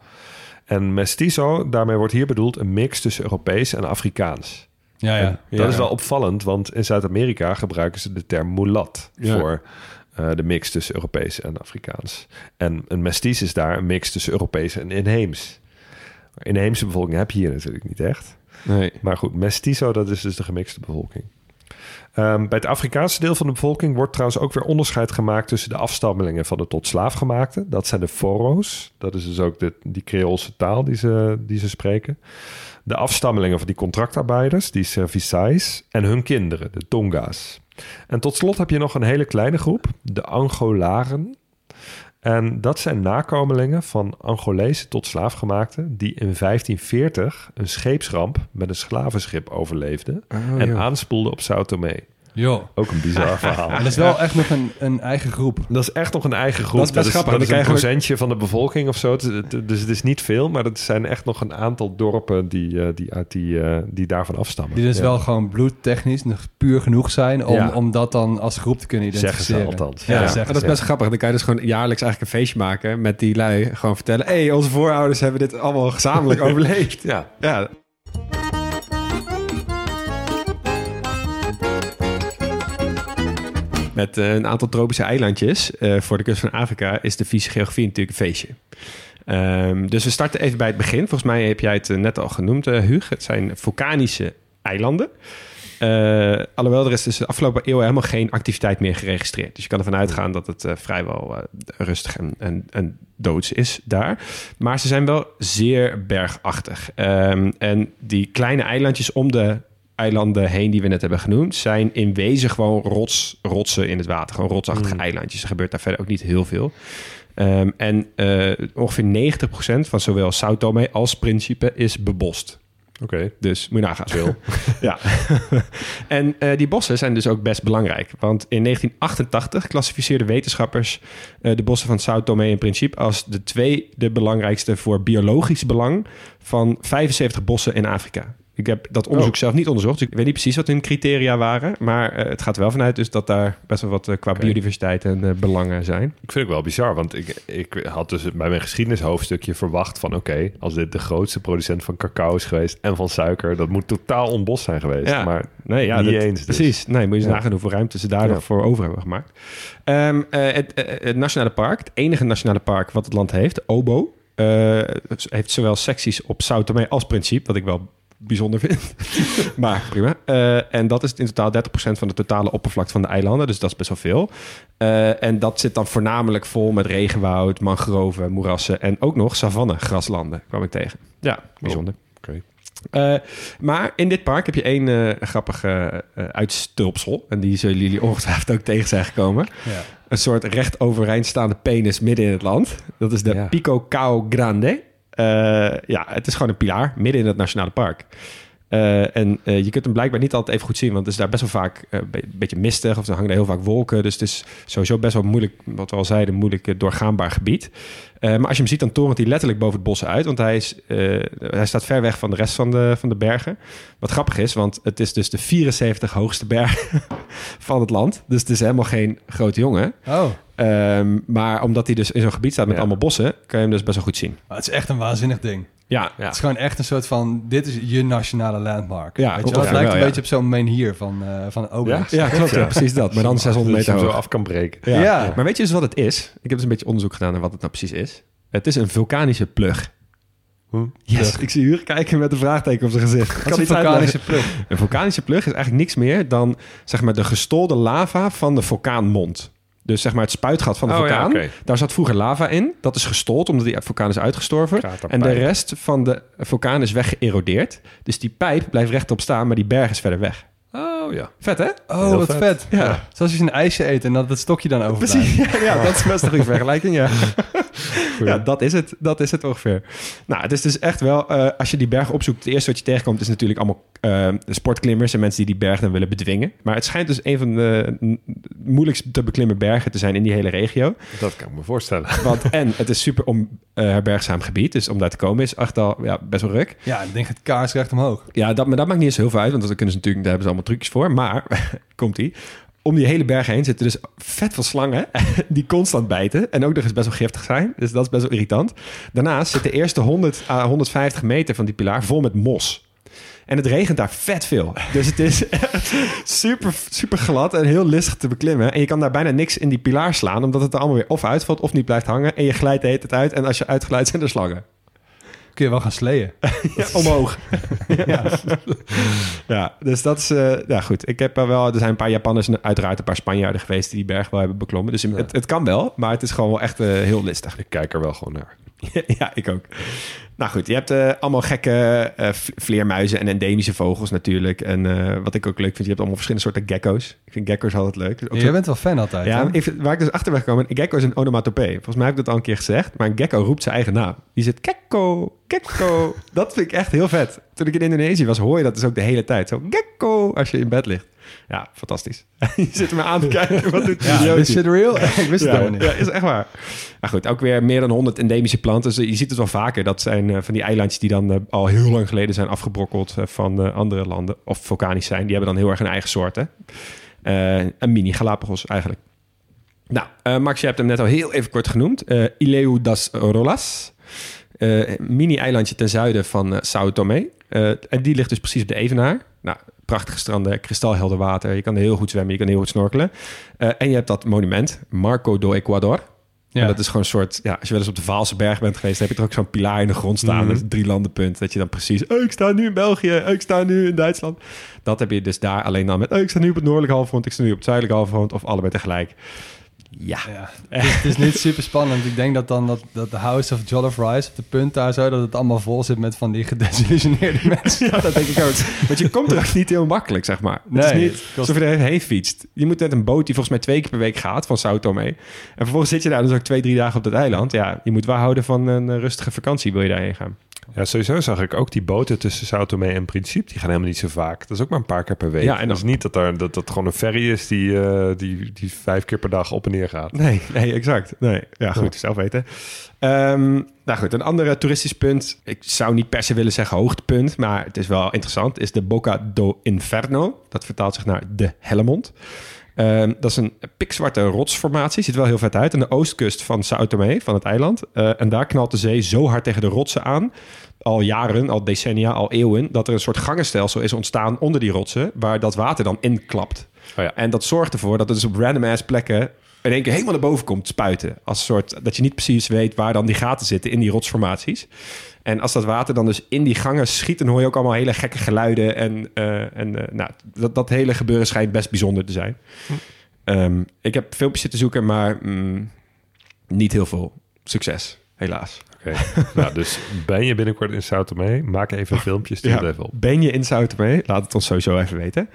En mestizo, daarmee wordt hier bedoeld een mix tussen Europees en Afrikaans. Ja, ja. En dat is wel opvallend, want in Zuid-Amerika gebruiken ze de term mulat Ja. voor eh, de mix tussen Europees en Afrikaans. En een mestiz is daar een mix tussen Europees en inheems. Inheemse bevolking heb je hier natuurlijk niet echt. Nee. Maar goed, mestizo, dat is dus de gemixte bevolking. Ehm, bij het Afrikaanse deel van de bevolking wordt trouwens ook weer onderscheid gemaakt tussen de afstammelingen van de tot slaafgemaakte. Dat zijn de Foro's. Dat is dus ook de, die Creoolse taal die ze, die ze spreken. De afstammelingen van die contractarbeiders, die serviçais. En hun kinderen, de Tonga's. En tot slot heb je nog een hele kleine groep, de Angolaren. En dat zijn nakomelingen van Angolese tot slaafgemaakten... die in 1540 een scheepsramp met een slavenschip overleefden... Oh, en aanspoelden op Sao Tome. Jo. Ook een bizar <laughs> verhaal. En dat is wel echt nog een, een eigen groep. Dat is echt nog een eigen groep. Dat is best grappig. Dat is een procentje van de bevolking of zo. Het- het- Dus het is niet veel, maar het zijn echt nog een aantal dorpen die, eh, die, uit die, eh, die daarvan afstammen. Die dus Ja. wel gewoon bloedtechnisch nog puur genoeg zijn om, Ja. om dat dan als groep te kunnen Zeggen ze identificeren. althans. Ja, Ja. dat Ja, is best grappig. Dan kan je dus gewoon jaarlijks eigenlijk een feestje maken met die lui. Gewoon vertellen, hé, hey, onze voorouders hebben dit allemaal gezamenlijk <laughs> overleefd. Ja. Ja, Met eh, een aantal tropische eilandjes eh, voor de kust van Afrika is de vieze geografie natuurlijk een feestje. Ehm, dus we starten even bij het begin. Volgens mij heb jij het eh, net al genoemd, Huug. Het zijn vulkanische eilanden. Alhoewel er is dus de afgelopen eeuw helemaal geen activiteit meer geregistreerd. Dus je kan ervan uitgaan dat het vrijwel rustig en, en, en doods is daar. Maar ze zijn wel zeer bergachtig. Ehm, en die kleine eilandjes om de eilanden heen die we net hebben genoemd... zijn in wezen gewoon rots, rotsen in het water. Gewoon rotsachtige eilandjes. Er gebeurt daar verder ook niet heel veel. Ehm, en eh, ongeveer 90% van zowel Sao Tome als Principe is bebost. Oké. Dus moet je nagaan. <laughs> ja. <laughs> en eh, die bossen zijn dus ook best belangrijk. Want in 1988 klassificeerden wetenschappers eh, de bossen van Sao Tome en Principe als de twee de belangrijkste voor biologisch belang van 75 bossen in Afrika. Ik heb dat onderzoek zelf niet onderzocht, dus ik weet niet precies wat hun criteria waren. Maar eh, het gaat er wel vanuit dus dat daar best wel wat eh, qua biodiversiteit en eh, belangen zijn. Ik vind het wel bizar, want ik, ik had dus bij mijn geschiedenishoofdstukje verwacht van... oké, als dit de grootste producent van cacao is geweest en van suiker... dat moet totaal onbos zijn geweest. Ja. Maar Nee, ja, niet dat- eens dus. Precies. Nee, moet je eens Ja. nagaan hoeveel ruimte ze daar Ja. nog voor over hebben gemaakt. Ehm, eh, het, het nationale park, het enige nationale park wat het land heeft, Obo, heeft zowel secties op Sao Tome als Principe, wat ik wel bijzonder vind. <laughs> maar prima. Eh, en dat is in totaal 30% van de totale oppervlakte van de eilanden, dus dat is best wel veel. Eh, en dat zit dan voornamelijk vol met regenwoud, mangroven, moerassen en ook nog savanne graslanden, kwam ik tegen. Ja, bijzonder. Oké. Eh, maar in dit park heb je één grappige uitstulpsel. En die zullen jullie ongetwijfeld ook tegen zijn gekomen. Ja. Een soort recht overeind staande penis midden in het land. Dat is de Ja. Pico Cao Grande. Eh, ja, het is gewoon een pilaar midden in het nationale park. Eh, en eh, je kunt hem blijkbaar niet altijd even goed zien, want het is daar best wel vaak een be- beetje mistig of er hangen er heel vaak wolken. Dus het is sowieso best wel moeilijk, wat we al zeiden, moeilijk doorgaanbaar gebied. Maar als je hem ziet, dan torent hij letterlijk boven het bos uit, want hij, is, hij staat ver weg van de rest van de, van de bergen. Wat grappig is, want het is dus de 74 hoogste berg <laughs> van het land. Dus het is helemaal geen grote jongen. Oh, Ehm, maar omdat hij dus in zo'n gebied staat met Ja. allemaal bossen, kan je hem dus best wel goed zien. maar het is echt een waanzinnig ding. Ja, Het is gewoon echt een soort van, dit is je nationale landmark. Ja, Weet je Ja, lijkt wel, een ja. beetje op zo'n menhir van, eh van Obelix. ja klopt. Ja, precies dat. Maar dan 600 Dat je meter hem zo af kan breken. Ja. Ja. Maar weet je dus wat het is? Ik heb dus een beetje onderzoek gedaan naar wat het nou precies is. Het is een vulkanische plug. Yes. Ik zie Huur kijken met een vraagteken op zijn gezicht. Ik Wat is een vulkanische plug? Een vulkanische plug is eigenlijk niks meer dan zeg maar, de gestolde lava van de vulkaanmond. Dus zeg maar het spuitgat van de Oh, ja, vulkaan. Daar zat vroeger lava in. Dat is gestold omdat die vulkaan is uitgestorven. En de rest van de vulkaan is weggeërodeerd. Dus die pijp blijft rechtop staan, maar die berg is verder weg. Oh ja. Vet hè? Oh, Heel wat vet. vet. Ja. Zoals je een ijsje eet en dat het stokje dan overblijft. Precies, ja, ja, dat is best een goede vergelijking, ja. <laughs> <laughs> ja, dat is het. Dat is het ongeveer. Nou, het is dus echt wel... eh, als je die berg opzoekt, het eerste wat je tegenkomt... is natuurlijk allemaal eh, sportklimmers... en mensen die die berg dan willen bedwingen. Maar het schijnt dus een van de moeilijkst te beklimmen bergen te zijn... in die hele regio. Dat kan ik me voorstellen. <laughs> Want en het is super om eh, herbergzaam gebied. Dus om daar te komen is echt al ja, best wel ruk. Ja, ik denk het kaarsrecht omhoog. Ja, dat, maar dat maakt niet eens heel veel uit, want dan kunnen ze natuurlijk, daar hebben ze allemaal trucjes voor. Maar, <laughs> komt-ie, om die hele berg heen zitten dus vet veel slangen <laughs> die constant bijten en ook nog eens best wel giftig zijn. Dus dat is best wel irritant. Daarnaast zit de eerste 100 à 150 meter van die pilaar vol met mos. En het regent daar vet veel. Dus het is <laughs> super, super glad en heel listig te beklimmen. En je kan daar bijna niks in die pilaar slaan, omdat het er allemaal weer of uitvalt of niet blijft hangen. En je glijdt de hele tijd uit. En als je uitglijdt, zijn er slangen. Kun je wel gaan sleeën. <laughs> Ja, omhoog. <laughs> ja. <laughs> ja, dus dat is... eh, ja, goed. Ik heb er wel... Er zijn een paar Japanners en uiteraard een paar Spanjaarden geweest... die die berg wel hebben beklommen. Dus het, het kan wel, maar het is gewoon wel echt eh, heel listig. Ik kijk er wel gewoon naar. ja, ik ook. Nou goed, je hebt eh, allemaal gekke eh, vleermuizen en endemische vogels natuurlijk. En eh, wat ik ook leuk vind, je hebt allemaal verschillende soorten gecko's. Ik vind gecko's altijd leuk. Dus ook Jij zo- bent wel fan altijd, ja, ik vind- waar ik dus achter ben gekomen, een gecko is een onomatopee. Volgens mij heb ik dat al een keer gezegd, maar een gecko roept zijn eigen naam. Die zit gecko, gecko. dat vind ik echt heel vet. Toen ik in Indonesië was, hoor je dat dus ook de hele tijd. Zo gecko als je in bed ligt. Ja, fantastisch. <laughs> je zit me aan te <laughs> kijken. Wat doet Ja, is shit real? ik wist het Ja, helemaal niet. ja, is echt waar. Maar goed, ook weer meer dan 100 endemische planten. Dus je ziet het wel vaker. Dat zijn eh, van die eilandjes die dan eh, al heel lang geleden zijn afgebrokkeld eh, van andere landen. Of vulkanisch zijn. Die hebben dan heel erg een eigen soort. Hè? Eh, een mini Galapagos eigenlijk. Nou, Max, je hebt hem net al heel even kort genoemd. Eh Ileu das Rolas. Eh, mini-eilandje ten zuiden van eh Sao Tome. Eh, en die ligt dus precies op de Evenaar. Nou, prachtige stranden, kristalhelder water. Je kan er heel goed zwemmen, je kan heel goed snorkelen. En je hebt dat monument, Marco do Ecuador. Ja. En dat is gewoon een soort... Ja, als je wel eens op de Vaalse berg bent geweest... dan heb je er ook zo'n pilaar in de grond staan... Mhm. met een drie landenpunt. Dat je dan precies... Oh, ik sta nu in België. Oh, ik sta nu in Duitsland. Dat heb je dus daar alleen dan met... Oh, ik sta nu op het noordelijke halfrond. Ik sta nu op het zuidelijke halfrond. Of allebei tegelijk. Ja. Ja, het, is, het is niet super spannend. Ik denk dat dan dat, dat de House of Jollof Rice op de punt daar zo... dat het allemaal vol zit met van die gedesillusioneerde <laughs> mensen. Ja, dat denk ik ook. Want je komt er ook niet heel makkelijk, zeg maar. het Nee, is niet het kost- alsof je er heen fietst. Je moet met een boot die volgens mij twee keer per week gaat van Sao Tome. En vervolgens zit je daar dus ook twee, drie dagen op dat eiland. Ja, je moet wel houden van een rustige vakantie, wil je daarheen gaan. Ja, sowieso zag ik ook die boten tussen Sao Tome en Principe. Die gaan helemaal niet zo vaak. Dat is ook maar een paar keer per week. Ja, en dat is niet dat, er, dat dat gewoon een ferry is die, eh, die, die vijf keer per dag op en neer gaat. Nee, nee, exact. Nee, ja, goed, zelf weten. Ehm, nou goed, een andere toeristisch punt. Ik zou niet per se willen zeggen hoogtepunt, maar het is wel interessant. Is de Boca do Inferno. Dat vertaalt zich naar de Hellemond. Ehm, dat is een pikzwarte rotsformatie. Ziet er wel heel vet uit. Aan de oostkust van Sao Tome, van het eiland. Eh, en daar knalt de zee zo hard tegen de rotsen aan. Al jaren, al decennia, al eeuwen. Dat er een soort gangenstelsel is ontstaan onder die rotsen. Waar dat water dan inklapt. Oh ja. En dat zorgt ervoor dat het dus op random ass plekken in één keer helemaal naar boven komt spuiten. Als soort dat je niet precies weet waar dan die gaten zitten in die rotsformaties. En als dat water dan dus in die gangen schiet, dan hoor je ook allemaal hele gekke geluiden. En, eh, en eh, nou, dat, dat hele gebeuren schijnt best bijzonder te zijn. Ehm, ik heb filmpjes zitten zoeken, maar mm, niet heel veel succes, helaas. Oké. <laughs> nou, dus ben je binnenkort in Sao Tome? Maak even een filmpje, stuur het even op. Ben je in Sao Tome? Laat het ons sowieso even weten.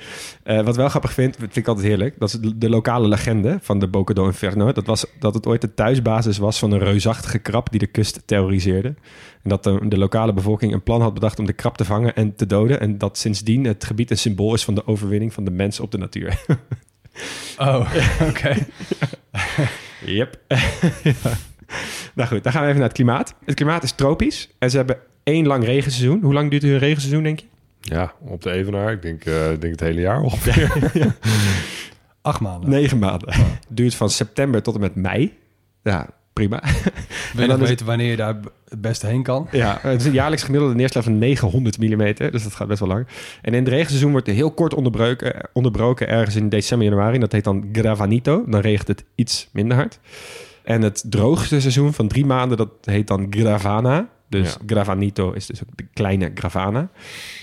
Eh, wat wel grappig vind, vind ik altijd heerlijk. Dat is de, de lokale legende van de Boca do Inferno. Dat was dat het ooit de thuisbasis was van een reusachtige krab die de kust terroriseerde. En dat de, de lokale bevolking een plan had bedacht om de krab te vangen en te doden. En dat sindsdien het gebied een symbool is van de overwinning van de mens op de natuur. Oh, <laughs> oké. <laughs> Yep. Ja. <laughs> Nou goed, dan gaan we even naar het klimaat. Het klimaat is tropisch en ze hebben één lang regenseizoen. Hoe lang duurt hun regenseizoen, denk je? Ja, op de Evenaar. Ik denk, eh, ik denk het hele jaar ongeveer. <laughs> Acht maanden. Negen maanden. <laughs> Duurt van september tot en met mei. Ja, prima. Wil en je dan weten wanneer je daar het beste heen kan? Ja, het is een jaarlijks gemiddelde neerslag van 900 mm. Dus dat gaat best wel lang. En in het regenseizoen wordt er heel kort onderbroken, onderbroken ergens in december, januari. Dat heet dan Gravanito. Dan regent het iets minder hard. En het droogste seizoen van drie maanden, dat heet dan Gravana. Dus Ja. Gravanito is dus ook de kleine Gravana.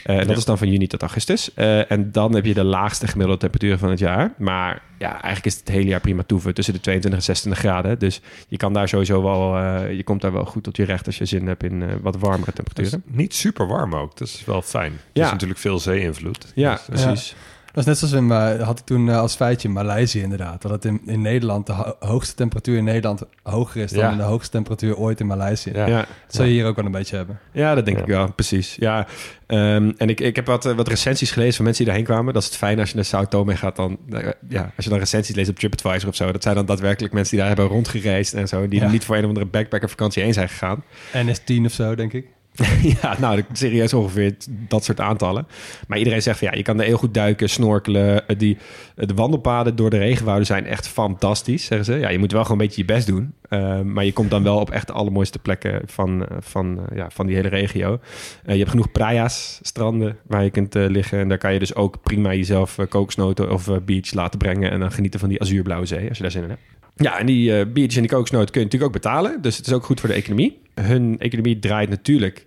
Eh, en dat Ja. is dan van juni tot augustus. Eh, en dan heb je de laagste gemiddelde temperatuur van het jaar. Maar ja, eigenlijk is het het hele jaar prima toeven. Tussen de 22 en 26 graden. Dus je kan daar sowieso wel... eh, je komt daar wel goed tot je recht als je zin hebt in wat warmere temperaturen. niet super warm ook. Dat is wel fijn. Ja. is natuurlijk veel zee-invloed. Ja, Dus, precies. Dat is net zoals in, eh, had ik toen eh, als feitje in Maleisië inderdaad. Dat het in, in Nederland, de ho- hoogste temperatuur in Nederland hoger is dan Ja. de hoogste temperatuur ooit in Maleisië. Ja. Ja. Dat zou je hier ook wel een beetje hebben. Ja, dat denk Ja. ik wel, precies. Ja, ehm, en ik, ik heb wat, eh, wat recensies gelezen van mensen die daarheen kwamen. Dat is het fijn als je naar Sao Tome gaat. Dan, eh, ja, als je dan recensies leest op TripAdvisor of zo. Dat zijn dan daadwerkelijk mensen die daar hebben rondgereisd en zo. Die Ja. er niet voor een of andere backpacker vakantie heen zijn gegaan. NS10 of zo, denk ik. <laughs> ja, nou, serieus ongeveer dat soort aantallen. Maar iedereen zegt ja, je kan er heel goed duiken, snorkelen. Eh, Die, eh, de wandelpaden door de regenwouden zijn echt fantastisch, zeggen ze. Ja, je moet wel gewoon een beetje je best doen. Eh, maar je komt dan wel op echt de allermooiste plekken van, van, ja, van die hele regio. Je hebt genoeg praya's, stranden waar je kunt liggen. En daar kan je dus ook prima jezelf kokosnoten of beach laten brengen. En dan genieten van die azuurblauwe zee, als je daar zin in hebt. Ja, en die eh beach en die kokosnoot kun je natuurlijk ook betalen. Dus het is ook goed voor de economie. Hun economie draait natuurlijk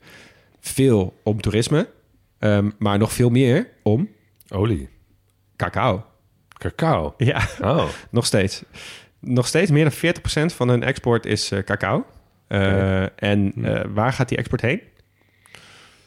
veel om toerisme. ehm, maar nog veel meer om Olie. cacao. Cacao. Ja, Oh. <laughs> nog steeds. Nog steeds meer dan 40% van hun export is eh, cacao. Eh. En Hm. waar gaat die export heen?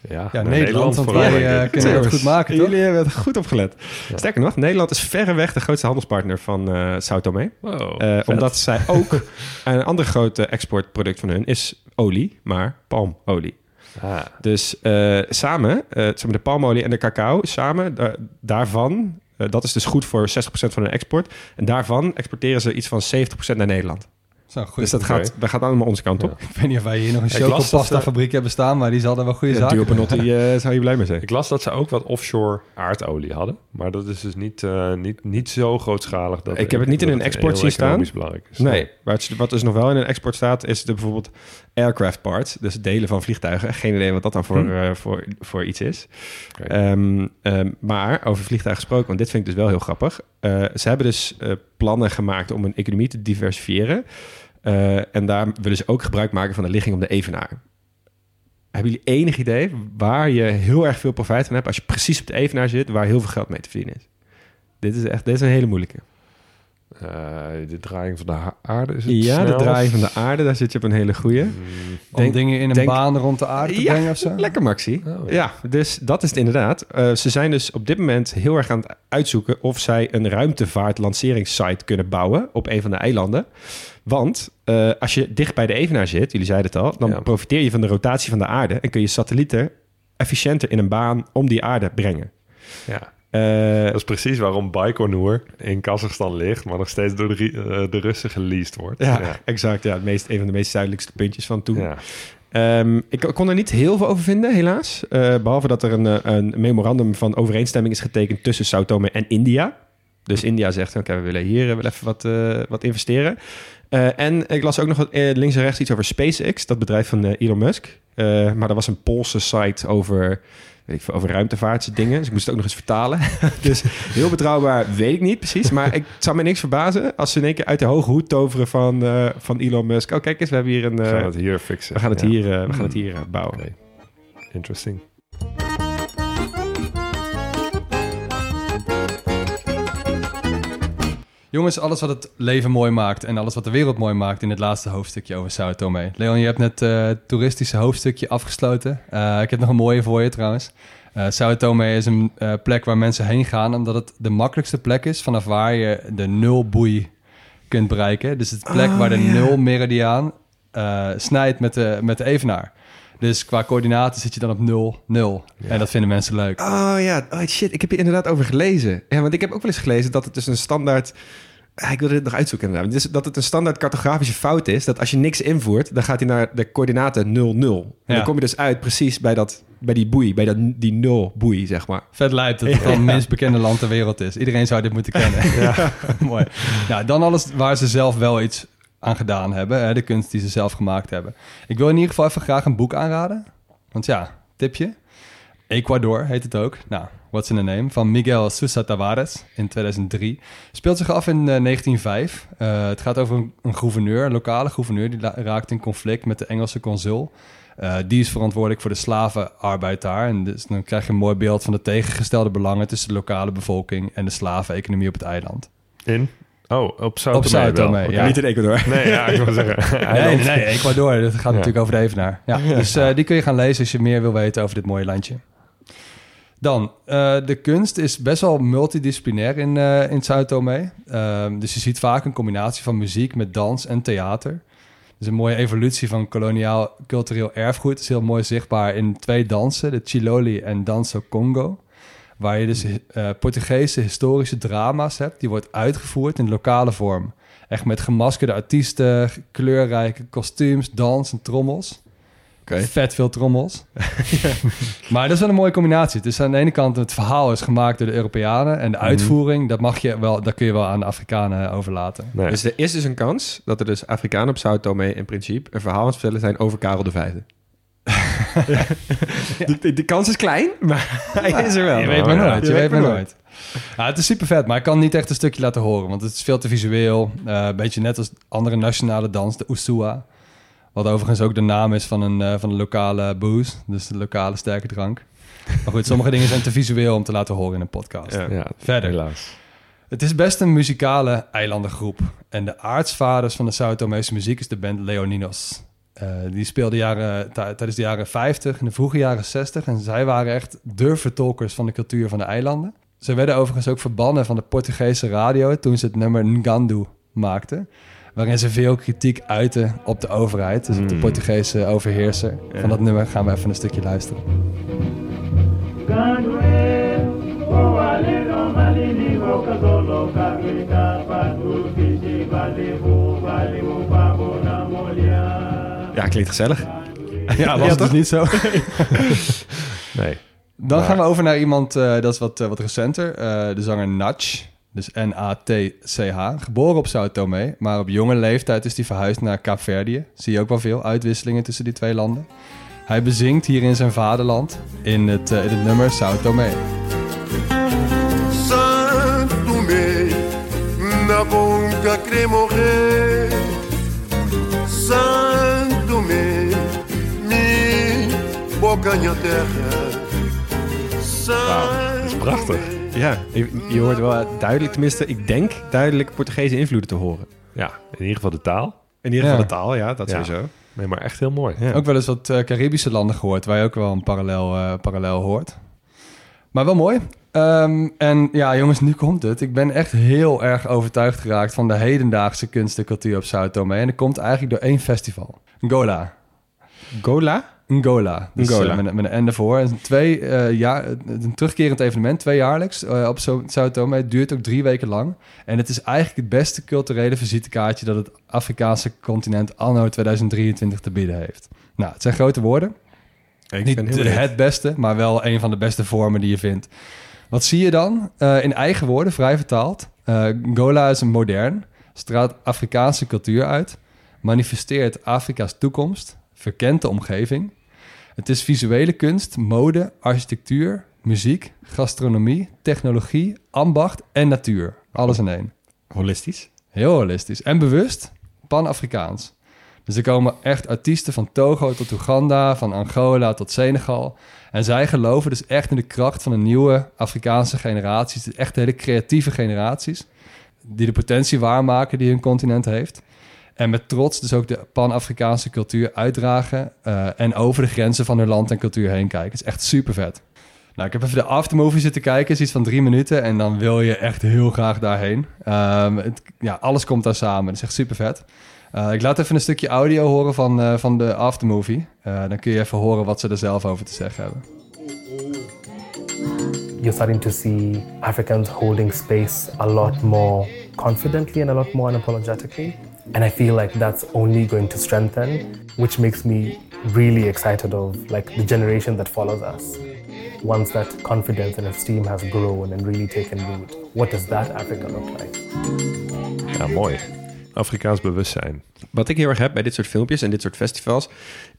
Ja, Ja, naar Nederland, want wij eh, kunnen het goed maken, toch? Jullie hebben het goed opgelet. Ja. Sterker nog, Nederland is verreweg de grootste handelspartner van eh Sao Tome. Wow, Eh, omdat zij ook <laughs> een ander groot eh, exportproduct van hun is olie, maar palmolie. Ah, Dus eh, samen, eh, zeg maar de palmolie en de cacao, samen da- daarvan Eh, dat is dus goed voor 60% van hun export. En daarvan exporteren ze iets van 70% naar Nederland. Zo, dus dat gaat, dat gaat allemaal onze kant op. Ik weet niet of wij hier nog een ze- fabriek hebben staan, maar die zal er wel goede Ja, zaken Duo Panotti eh, zou je blij mee zijn. Ik las dat ze ook wat offshore aardolie hadden. Maar dat is dus niet, eh, niet, niet zo grootschalig. Dat Ik heb het niet in hun export zien staan. is. Nee, maar wat dus nog wel in een export staat, is de, bijvoorbeeld aircraft parts. Dus delen van vliegtuigen. Geen idee wat dat dan voor, Hm. eh, voor, voor iets is. Ehm, ehm, maar over vliegtuigen gesproken, want dit vind ik dus wel heel grappig. Eh, ze hebben dus eh, plannen gemaakt om hun economie te diversifiëren. Eh, en daar willen ze ook gebruik maken van de ligging om de Evenaar. Hebben jullie enig idee waar je heel erg veel profijt van hebt als je precies op de Evenaar zit, waar heel veel geld mee te verdienen is? Dit is echt dit is een hele moeilijke. Eh, de draaiing van de aarde is het Ja, de snelst. draai van de aarde, daar zit je op een hele goeie. Mm, Om dingen in een denk- baan rond de aarde te Ja, brengen of zo? Lekker, Maxi. Oh, ja. ja. dus dat is het inderdaad. Eh, ze zijn dus op dit moment heel erg aan het uitzoeken of zij een ruimtevaart-lanceringssite kunnen bouwen op een van de eilanden. Want eh, als je dicht bij de Evenaar zit, jullie zeiden het al, dan Ja. profiteer je van de rotatie van de aarde en kun je satellieten efficiënter in een baan om die aarde brengen. ja. Eh, Dat is precies waarom Baikonur in Kazachstan ligt, maar nog steeds door de, eh, de Russen geleased wordt. ja, ja. exact. Ja, het meest, een van de meest zuidelijkste puntjes van toen. Ja. Ehm, ik kon er niet heel veel over vinden, helaas. Eh, behalve dat er een, een memorandum van overeenstemming is getekend tussen Sao Tome en India. Dus India zegt, oké, we willen hier wel even wat, wat investeren. En ik las ook nog wat, links en rechts iets over SpaceX, dat bedrijf van Elon Musk. Maar er was een Poolse site over, weet ik veel, over ruimtevaartdingen. Dus ik moest het ook nog eens vertalen. <laughs> dus heel betrouwbaar weet ik niet precies. Maar ik, zou me niks verbazen als ze in één keer uit de hoge hoed toveren van, eh, van Elon Musk. Oh, kijk eens, we hebben hier een... We eh, gaan het hier fixen. we gaan het Ja. hier, eh, we gaan het hier eh, bouwen. Interesting. Jongens, alles wat het leven mooi maakt en alles wat de wereld mooi maakt in het laatste hoofdstukje over Sao Tome. Leon, je hebt net eh, het toeristische hoofdstukje afgesloten. Eh, ik heb nog een mooie voor je trouwens. Eh Sao Tome is een plek waar mensen heen gaan omdat het de makkelijkste plek is vanaf waar je de nulboei kunt bereiken. Dus het plek Oh, waar de ja. nul meridiaan eh, snijdt met de, met de evenaar. Dus qua coördinaten zit je dan op 0, 0. En dat vinden mensen leuk. Oh ja, oh, shit, ik heb hier inderdaad over gelezen. Ja, want ik heb ook wel eens gelezen dat het dus een standaard... Ah, Ik wilde dit nog uitzoeken inderdaad. Dus dat het een standaard cartografische fout is. Dat als je niks invoert, dan gaat hij naar de coördinaten 0, 0. En Ja. dan kom je dus uit precies bij, dat, bij die boei, bij dat, die 0 boei, zeg maar. Vet lijp dat het dan <laughs> het minst bekende land ter wereld is. Iedereen zou dit moeten kennen. Ja. <laughs> Mooi. Nou, dan alles waar ze zelf wel iets aan gedaan hebben. Hè, de kunst die ze zelf gemaakt hebben. Ik wil in ieder geval even graag een boek aanraden. Want ja, tipje. Ecuador heet het ook. Nou, what's in the name? Van Miguel Sousa Tavares in 2003. Speelt zich af in eh, 1905. Eh, het gaat over een, gouverneur, een lokale gouverneur... die raakt in conflict met de Engelse consul. Eh, die is verantwoordelijk voor de slavenarbeid daar. En dus dan krijg je een mooi beeld van de tegengestelde belangen... tussen de lokale bevolking en de slaveneconomie op het eiland. In? Oh, op Sao Op ja. Niet in Ecuador. Nee, ja, ik wil zeggen. <laughs> Nee, nee, Ecuador. Dat gaat Ja. natuurlijk over de Evenaar. Ja, dus eh, die kun je gaan lezen als je meer wil weten over dit mooie landje. Dan, eh, de kunst is best wel multidisciplinair in, eh in Sao Tome. Ehm, dus je ziet vaak een combinatie van muziek met dans en theater. Dus een mooie evolutie van koloniaal cultureel erfgoed. Het is heel mooi zichtbaar in twee dansen, de Chiloli en Danso Congo. Waar je dus eh, Portugese historische drama's hebt. Die wordt uitgevoerd in lokale vorm. Echt met gemaskerde artiesten, kleurrijke kostuums, dans en trommels. Vet veel trommels. <laughs> maar dat is wel een mooie combinatie. Dus aan de ene kant het verhaal is gemaakt door de Europeanen. En de uitvoering, dat, mag je wel, dat kun je wel aan de Afrikanen overlaten. Nee. Dus er is dus een kans dat er dus Afrikanen op Sao Tome in principe een verhaal aan het vertellen zijn over Karel de Vijfde. <laughs> de, de kans is klein, maar <laughs> hij is er wel. Je weet maar nooit. Je, weet maar nooit. Ja, het is super vet, maar ik kan niet echt een stukje laten horen. Want het is veel te visueel. Eh, een beetje net als andere nationale dans, de Usua. Wat overigens ook de naam is van een, eh, van een lokale booze. Dus de lokale sterke drank. Maar goed, sommige dingen zijn te visueel om te laten horen in een podcast. Ja. Ja, Verder. helaas. Het is best een muzikale eilandengroep. En de aartsvaders van de Sao Tomese muziek is de band Leoninos. Eh, die speelden jaren, tij- tijdens de jaren 50 en de vroege jaren 60. En zij waren echt de vertolkers van de cultuur van de eilanden. Ze werden overigens ook verbannen van de Portugese radio toen ze het nummer Ngandu maakten. Waarin ze veel kritiek uiten op de overheid. Dus op de Mm. Portugese overheerser. Van dat nummer gaan we even een stukje luisteren. Ja, klinkt gezellig. Ja, was het dus niet zo. <laughs> Nee. Dan Maar- gaan we over naar iemand, eh, dat is wat, eh, wat recenter. Eh, de zanger Natch, dus N-A-T-C-H. Geboren op Sao Tome, maar op jonge leeftijd is hij verhuisd naar Kaapverdië. Zie je ook wel veel uitwisselingen tussen die twee landen. Hij bezingt hier in zijn vaderland in het, eh, in het nummer Sao Tome. Santo me, na Wauw, dat is prachtig. Ja, je, je hoort wel duidelijk, tenminste, ik denk duidelijk Portugese invloeden te horen. Ja, in ieder geval de taal. In ieder geval Ja. de taal, ja, dat Ja. sowieso. Nee, maar echt heel mooi. Ja. Ook wel eens wat eh, Caribische landen gehoord, waar je ook wel een parallel, eh, parallel hoort. Maar wel mooi. Ehm, en ja, jongens, nu komt het. Ik ben echt heel erg overtuigd geraakt van de hedendaagse kunst en cultuur op Sao Tome. En dat komt eigenlijk door één festival. Ngola. Gola? Ngola. Dus, Ngola. eh, met, met een N ervoor. Twee, jaar, een terugkerend evenement, tweejaarlijks eh, op Sao Tome. Het duurt ook drie weken lang. En het is eigenlijk het beste culturele visitekaartje dat het Afrikaanse continent anno 2023 te bieden heeft. Nou, het zijn grote woorden. Ik Niet de- het beste, maar wel een van de beste vormen die je vindt. Wat zie je dan? In eigen woorden, vrij vertaald. Eh, Gola is een modern, straalt Afrikaanse cultuur uit, manifesteert Afrika's toekomst, verkent de omgeving. Het is visuele kunst, mode, architectuur, muziek, gastronomie, technologie, ambacht en natuur. Alles in één. Holistisch. Heel holistisch. En bewust pan-Afrikaans. Dus er komen echt artiesten van Togo tot Oeganda, van Angola tot Senegal. En zij geloven dus echt in de kracht van een nieuwe Afrikaanse generaties. Dus Echt hele creatieve generaties. Die de potentie waarmaken die hun continent heeft. En met trots dus ook de pan-Afrikaanse cultuur uitdragen. eh, en over de grenzen van hun land en cultuur heen kijken. Het is echt super vet. Nou, ik heb even de aftermovie zitten kijken. Het is iets van drie minuten. En dan wil je echt heel graag daarheen. Ehm, het, ja, alles komt daar samen. Het is echt super vet. Eh, ik laat even een stukje audio horen van, eh, van de aftermovie. Dan kun je even horen wat ze er zelf over te zeggen hebben. you're starting to see Africans holding space a lot more confidently and a lot more unapologetically. And I feel like that's only going to strengthen, which makes me really excited of like the generation that follows us. Once that confidence and esteem has grown and really taken root, what does that Africa look like? Ja, mooi. Afrikaans bewustzijn. Wat ik heel erg heb bij dit soort filmpjes en dit soort festivals,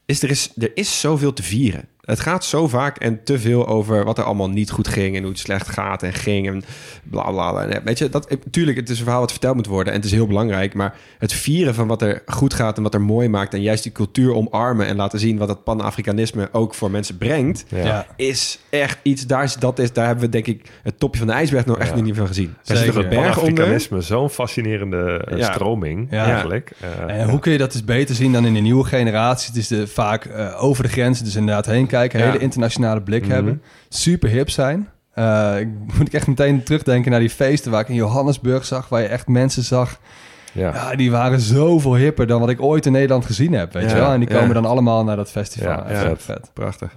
is er is, er is zoveel te vieren. Het gaat zo vaak en te veel over wat er allemaal niet goed ging en hoe het slecht gaat en ging en bla bla. bla. En, Weet je, dat, tuurlijk, het is een verhaal wat verteld moet worden en het is heel belangrijk, maar het vieren van wat er goed gaat en wat er mooi maakt en juist die cultuur omarmen en laten zien wat het pan-Afrikanisme ook voor mensen brengt, Ja. is echt iets, daar, is, dat is, daar hebben we denk ik het topje van de ijsberg nog echt Ja. nog niet van gezien. Er zit een berg onder. Pan-Afrikanisme, zo'n fascinerende eh, Ja. stroming Ja. eigenlijk. Eh, En hoe kun je dat dus beter zien dan in de nieuwe generatie? Het is de, vaak eh, over de grenzen, dus inderdaad heen kijken. Een Ja. hele internationale blik Mhm. hebben. Super hip zijn. Eh, ik <laughs> moet ik echt meteen terugdenken naar die feesten waar ik in Johannesburg zag. Waar je echt mensen zag. ja. Ja, die waren zoveel hipper dan wat ik ooit in Nederland gezien heb. Weet Ja, je wel? En die komen dan allemaal naar dat festival. Ja, vet, vet. Prachtig.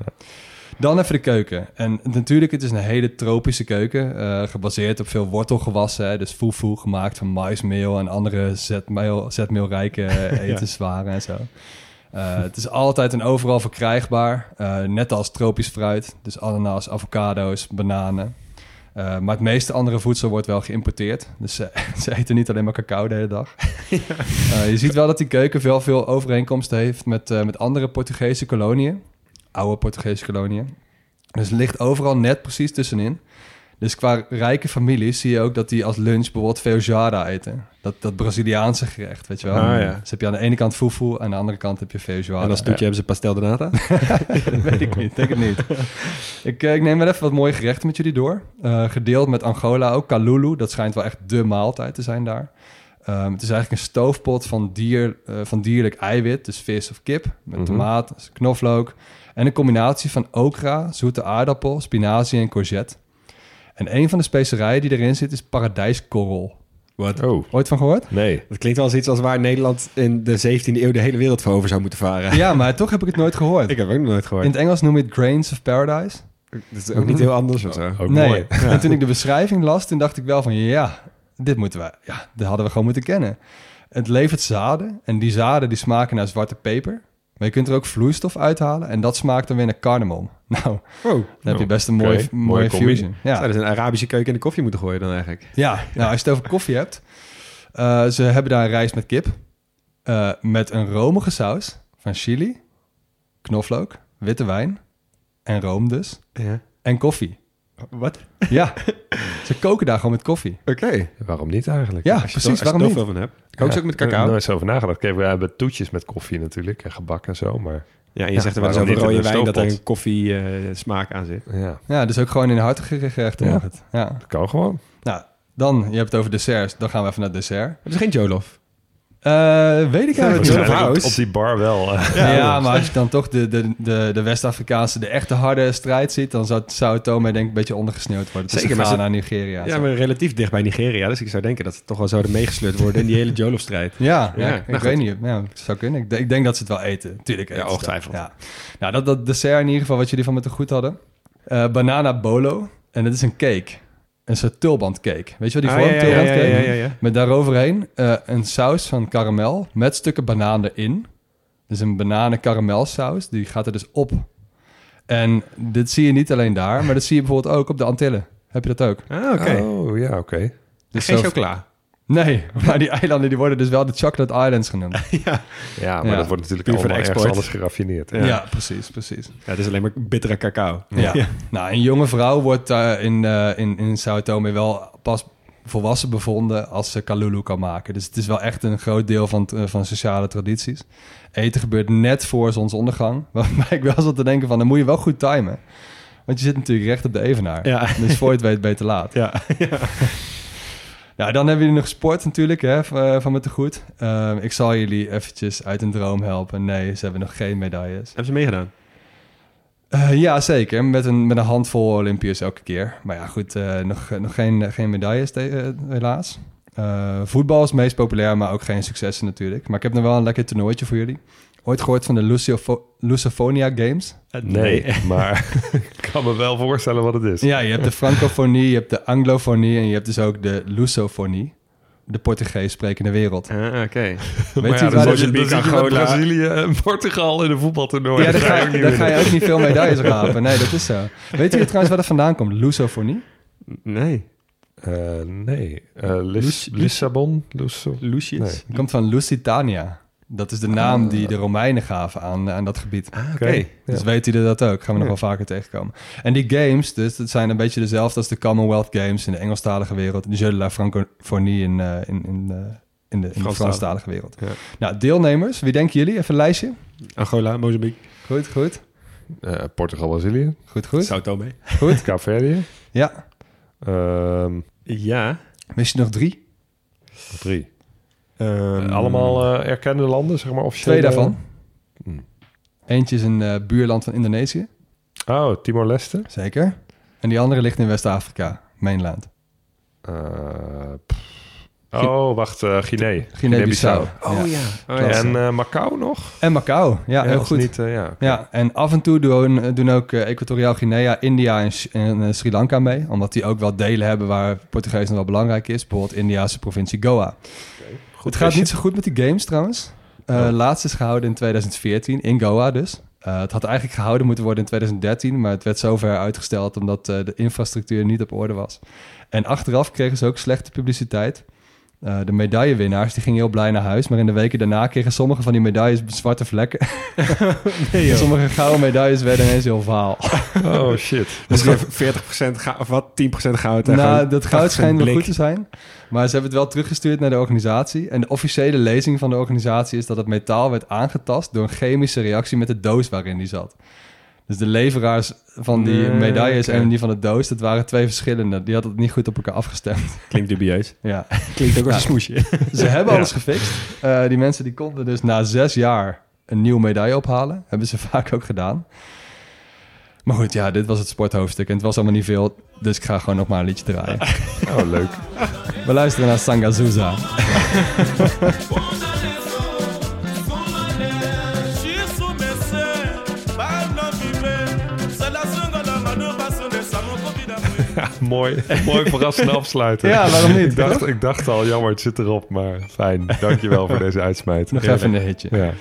Dan even de keuken. En natuurlijk, het is een hele tropische keuken. eh, gebaseerd op veel wortelgewassen. Hè, dus fufu gemaakt van maismeel en andere zetmeel, zetmeelrijke <laughs> etenswaren en zo. Eh, het is altijd en overal verkrijgbaar. eh, net als tropisch fruit. Dus ananas, avocado's, bananen. Eh, maar het meeste andere voedsel wordt wel geïmporteerd. Dus ze, <laughs> ze eten niet alleen maar cacao de hele dag. <laughs> Je ziet wel dat die keuken veel, veel overeenkomsten heeft met, met andere Portugese koloniën. Oude Portugese koloniën. Dus het ligt overal net precies tussenin. Dus qua rijke families zie je ook dat die als lunch bijvoorbeeld feijoada eten. Dat, dat Braziliaanse gerecht, weet je wel. Ah, ja. Dus heb je aan de ene kant fufu, aan de andere kant heb je feijoada. En als toetje hebben ze pastel de nata. <laughs> Dat weet ik niet, denk het niet. ik, eh, ik neem wel even wat mooie gerechten met jullie door. Eh, gedeeld met Angola ook, kalulu. Dat schijnt wel echt de maaltijd te zijn daar. Ehm, het is eigenlijk een stoofpot van, dier, eh, van dierlijk eiwit, dus vis of kip, met Mhm. tomaat, dus knoflook. En een combinatie van okra, zoete aardappel, spinazie en courgette. En een van de specerijen die erin zit is paradijskorrel. Wat? Oh, Ooit van gehoord? nee. Dat klinkt wel als iets als waar Nederland in de 17e eeuw de hele wereld voor over zou moeten varen. Ja, maar toch heb ik het nooit gehoord. Ik heb het ook nooit In gehoord. het Engels noem je het grains of paradise. Dat is ook niet heel anders of zo. Ook nee. mooi. <laughs> En toen ik de beschrijving las, toen dacht ik wel van ja, dit moeten we, ja, dit hadden we gewoon moeten kennen. Het levert zaden en die zaden die smaken naar zwarte peper. Maar je kunt er ook vloeistof uithalen en dat smaakt dan weer naar cardamom. <laughs> Nou, Oh, dan heb je best een mooie, mooie mooie combi. fusion. Ja. Zouden ze een Arabische keuken in de koffie moeten gooien dan eigenlijk? Ja, nou, als je het over koffie hebt. eh, ze hebben daar een rijst met kip. eh, met een romige saus van chili, knoflook, witte wijn en room dus. Ja. En koffie. Wat? Ja, <laughs> ze koken daar gewoon met koffie. Oké. Waarom niet eigenlijk? Ja, Als je precies. er- als je Waarom niet? veel van hebt. Kook ze ook met Ik heb er cacao? nooit zo over nagedacht. Kijk, we hebben toetjes met koffie natuurlijk en gebak en zo, maar Ja, en je Ja, zegt er wel over rode wijn dat er een koffie eh, smaak aan zit. ja, Ja, dus ook gewoon in een hartige gerechten Ja. mag het. Ja. dat kan gewoon. Nou, dan, je hebt het over desserts. Dan gaan we even naar dessert. Het is geen Jolof. Eh, weet ik eigenlijk niet. House. op, op die bar wel. eh. Ja, maar als je dan toch de, de, de, de West-Afrikaanse, de echte harde strijd ziet... dan zou, zou het Tome denk ik een beetje ondergesneeuwd worden. Zeker, maar naar Nigeria. Ja, zo. maar relatief dicht bij Nigeria. Dus ik zou denken dat ze toch wel zouden meegesleurd worden in die hele Jolof-strijd. Ja, Ja, ja, nou ik weet niet. Ja, het zou kunnen. Ik, denk- ik denk dat ze het wel eten. Tuurlijk eten Ja, ongetwijfeld. Ja. Nou, dat, dat dessert in ieder geval wat jullie van me te goed hadden. Eh, banana bolo. En dat is een cake. Een soort tulbandcake. Weet je wat die Ah, vorm? ja, ja, ja, tulbandcake? ja, ja, ja. Met daaroverheen eh, een saus van karamel met stukken banaan erin. Dus een bananen karamelsaus. Die gaat er dus op. En dit zie je niet alleen daar, maar dat zie je bijvoorbeeld ook op de Antillen. Heb je dat ook? Ah, oké. Oh, ja, oké. Dus Geen zo- chocola. Nee, <laughs> maar die eilanden die worden dus wel de Chocolate Islands genoemd. <laughs> ja. Ja, maar Ja. dat wordt natuurlijk voor allemaal de ergens anders geraffineerd. Ja, precies, precies. ja, het is alleen maar bittere cacao. Ja. Nou, een jonge vrouw wordt daar in, eh in, in Sao Tome wel pas volwassen bevonden als ze kalulu kan maken. Dus het is wel echt een groot deel van, eh, van sociale tradities. Eten gebeurt net voor zonsondergang. <laughs> Waarbij ik wel zat te denken van, dan moet je wel goed timen. Want je zit natuurlijk recht op de evenaar. Ja. Dus voor je het weet, beter laat. Ja. Nou, dan hebben jullie nog sport natuurlijk, hè, eh, van me te goed. Eh, ik zal jullie eventjes uit een droom helpen. Nee, ze hebben nog geen medailles. Hebben ze meegedaan? Eh, ja, zeker. Met een, met een handvol Olympiërs elke keer. Maar ja, goed, eh, nog, nog geen, geen medailles helaas. Voetbal is het meest populair, maar ook geen successen natuurlijk. Maar ik heb nog wel een lekker toernooitje voor jullie. Ooit gehoord van de Lusofonia Games? Nee, <laughs> maar ik kan me wel voorstellen wat het is. Ja, je hebt de francofonie, je hebt de anglofonie en je hebt dus ook de Lusofonie. De Portugees sprekende wereld. Ah, oké. Weet maar je ja, waar dan, de- zit je, dan Mozambique, Angola. Brazilië en Portugal in een voetbaltoernooi. Ja, Dat daar ga je daar ga je ook niet veel medailles <laughs> rapen. Nee, dat is zo. Weet je trouwens waar dat vandaan komt? Lusofonie? Nee. Eh, nee. Eh, Lis- Luc- Lissabon? Lusso- Lucius? Nee. Het komt van Lusitania. Dat is de naam die de Romeinen gaven aan, aan dat gebied. Ah, oké. Dus Ja. weten jullie dat ook? Gaan we nog Ja. wel vaker tegenkomen. En die games, dus, dat zijn een beetje dezelfde als de Commonwealth Games in de Engelstalige wereld. De Jeux de la Francophonie in, eh, in, in, eh, in de, in de Franstalige. Wereld. Ja. Nou, deelnemers, wie denken jullie? Even een lijstje. Angola, Mozambique, Goed, goed. Eh, Portugal, Brazilië. Goed, goed. Sao Tome. Goed. <laughs> Kaapverdië. Ja. Ehm, Ja. Wist je nog drie? drie. Ehm, Allemaal eh, erkende landen, zeg maar officieel. Twee daarvan. Hmm. Eentje is een eh, buurland van Indonesië. Oh, Timor-Leste. Zeker. En die andere ligt in West-Afrika, mainland. Eh, oh, wacht. eh Guinea. Guinea-Bissau. Oh ja. Oh, ja. En eh, Macau nog? En Macau. Ja, heel dat is goed. Niet, eh, ja. Ja, en af en toe doen, doen ook eh, Equatoriaal Guinea, India en, en, eh, Sri Lanka mee. Omdat die ook wel delen hebben waar Portugees nog wel belangrijk is. Bijvoorbeeld Indiase provincie Goa. Het gaat niet zo goed met die games trouwens. Eh Oh. Laatst is gehouden in 2014, in Goa dus. Eh, het had eigenlijk gehouden moeten worden in 2013, maar het werd zover uitgesteld omdat eh, de infrastructuur niet op orde was. En achteraf kregen ze ook slechte publiciteit. Eh, de medaillewinnaars die gingen heel blij naar huis, maar in de weken daarna kregen sommige van die medailles zwarte vlekken. <laughs> En sommige gouden medailles werden ineens heel vaal. Oh, shit. Dus weer 40% goud, of wat? 10% goud. nou, dat goud 80% schijnt wel goed te zijn. Maar ze hebben het wel teruggestuurd naar de organisatie. En de officiële lezing van de organisatie is dat het metaal werd aangetast door een chemische reactie met de doos waarin die zat. Dus de leveraars van die Nee, medailles en die van de doos, dat waren twee verschillende. Die hadden het niet goed op elkaar afgestemd. <laughs> Klinkt dubieus. Ja. <laughs> Klinkt ook als een smoesje. <laughs> Ze hebben alles gefixt. Eh, die mensen die konden dus na zes jaar een nieuwe medaille ophalen. Hebben ze vaak ook gedaan. Maar goed, ja, dit was het sporthoofdstuk. En het was allemaal niet veel. Dus ik ga gewoon nog maar een liedje draaien. Oh, leuk. We luisteren naar Sangazuza. <laughs> mooi, mooi verrassende afsluiten. Ja, waarom niet, Ik dacht, ik dacht al, jammer, het zit erop, maar fijn. Dankjewel voor <laughs> deze uitsmijt. Nog even een hitje. Ja.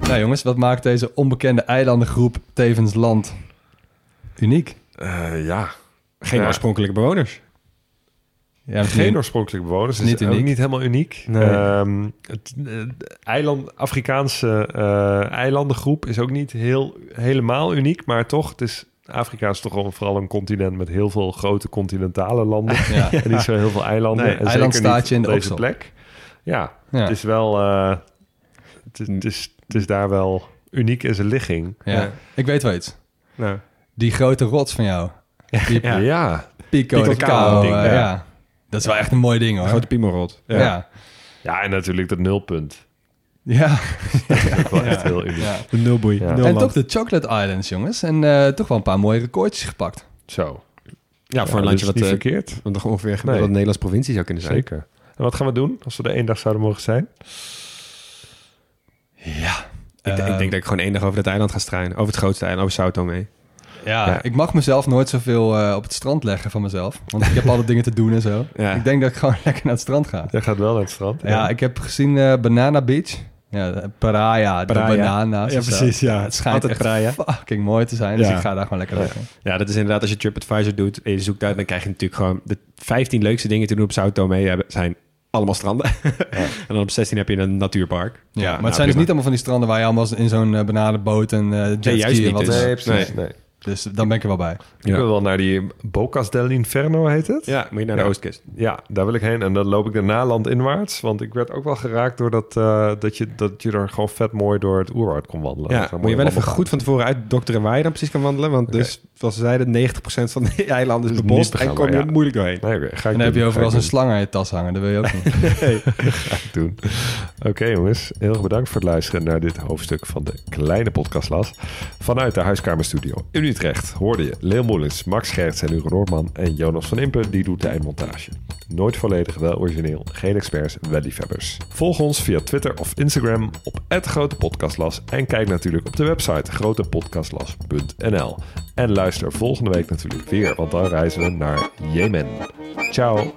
Nou jongens, wat maakt deze onbekende eilandengroep tevens land uniek? Eh, ja. Geen Ja. oorspronkelijke bewoners. Ja, Geen oorspronkelijke bewoners. Het Niet is uniek. niet helemaal uniek. Nee. Ehm, het eh, de eiland, Afrikaanse eh, eilandengroep is ook niet heel, helemaal uniek, maar toch, het is, Afrika is toch wel vooral een continent met heel veel grote continentale landen. Ja. <laughs> En niet zo heel veel eilanden. Nee, en zeker eilandstaatje niet in de deze Oksel. plek. Ja, Ja. het is wel... eh, het, is, het, is, het is daar wel uniek in zijn ligging. Ja. Ja. Ik weet wel iets. Nou, Die grote rots van jou. Die Ja, ja. Pico, Pico de Cao. Cao, ding, ja. ja. Dat is wel echt een mooi ding hoor. grote piemelrot. ja. Ja. en natuurlijk dat nulpunt. Ja. <laughs> Dat wel echt heel uniek. Ja. De nulboei. En toch de Chocolate Islands, jongens. En eh, toch wel een paar mooie recordjes gepakt. Zo. Ja, voor een landje dus wat, niet eh, verkeerd. wat nog ongeveer Nee. gemiddeld een Nederlands provincie zou kunnen zijn. Zeker. En wat gaan we doen als we er één dag zouden mogen zijn? Ja. Ik, ik denk dat ik gewoon één dag over dat eiland ga struinen. Over het grootste eiland, over Sao Tome. Ja, Ja. ik mag mezelf nooit zoveel eh, op het strand leggen van mezelf. Want ik heb <laughs> alle dingen te doen en zo. Ja. Ik denk dat ik gewoon <laughs> lekker naar het strand ga. Jij gaat wel naar het strand. Ja, ik heb gezien eh, Banana Beach. Ja, de Paraya, de banana's. Ja, precies, ja. Het schijnt Altijd echt Paraya. fucking mooi te zijn. Dus Ja. ik ga daar gewoon lekker liggen. Ja, dat is inderdaad als je TripAdvisor doet en je zoekt uit, dan krijg je natuurlijk gewoon de 15 leukste dingen te doen op Sao Tome hebben, zijn allemaal stranden. <laughs> en dan op 16 heb je een natuurpark. Ja, maar het nou, zijn dus niet allemaal van die stranden waar je allemaal in zo'n eh, bananenboot en eh jetski juist en niet, wat dus. Nee, precies. Nee. Dus dan ben ik er wel bij. Ik wil wel naar die Bocas dell'Inferno, heet het? Ja, moet je naar de Ja. oostkust. Ja, daar wil ik heen. En dan loop ik daarna landinwaarts. Want ik werd ook wel geraakt door dat, eh, dat, je, dat je er gewoon vet mooi door het oerwoud kon wandelen. Ja, een moet je wel even goed van tevoren uitdokteren waar je dan precies kan wandelen. Want dus, zoals ze zeiden, 90% van de eilanden is Dus bebost te en kom je ja. moeilijk doorheen. Nee, oké, ga ik En dan heb je overal zo'n slang aan je tas hangen. Dat wil je ook <laughs> niet. <laughs> Ga ik doen. Oké jongens, heel erg bedankt voor het luisteren naar dit hoofdstuk van de kleine podcastlas. Vanuit de Huiskamerstudio in Utrecht hoorde je Leel Moelens, Max Gerts en Hugo Noordman en Jonas van Impen, die doet de eindmontage. Nooit volledig, wel origineel, geen experts, wel liefhebbers. Volg ons via Twitter of Instagram op Grote Podcastlas en kijk natuurlijk op de website grotepodcastlas.nl. En luister volgende week natuurlijk weer, want dan reizen we naar Jemen. Ciao!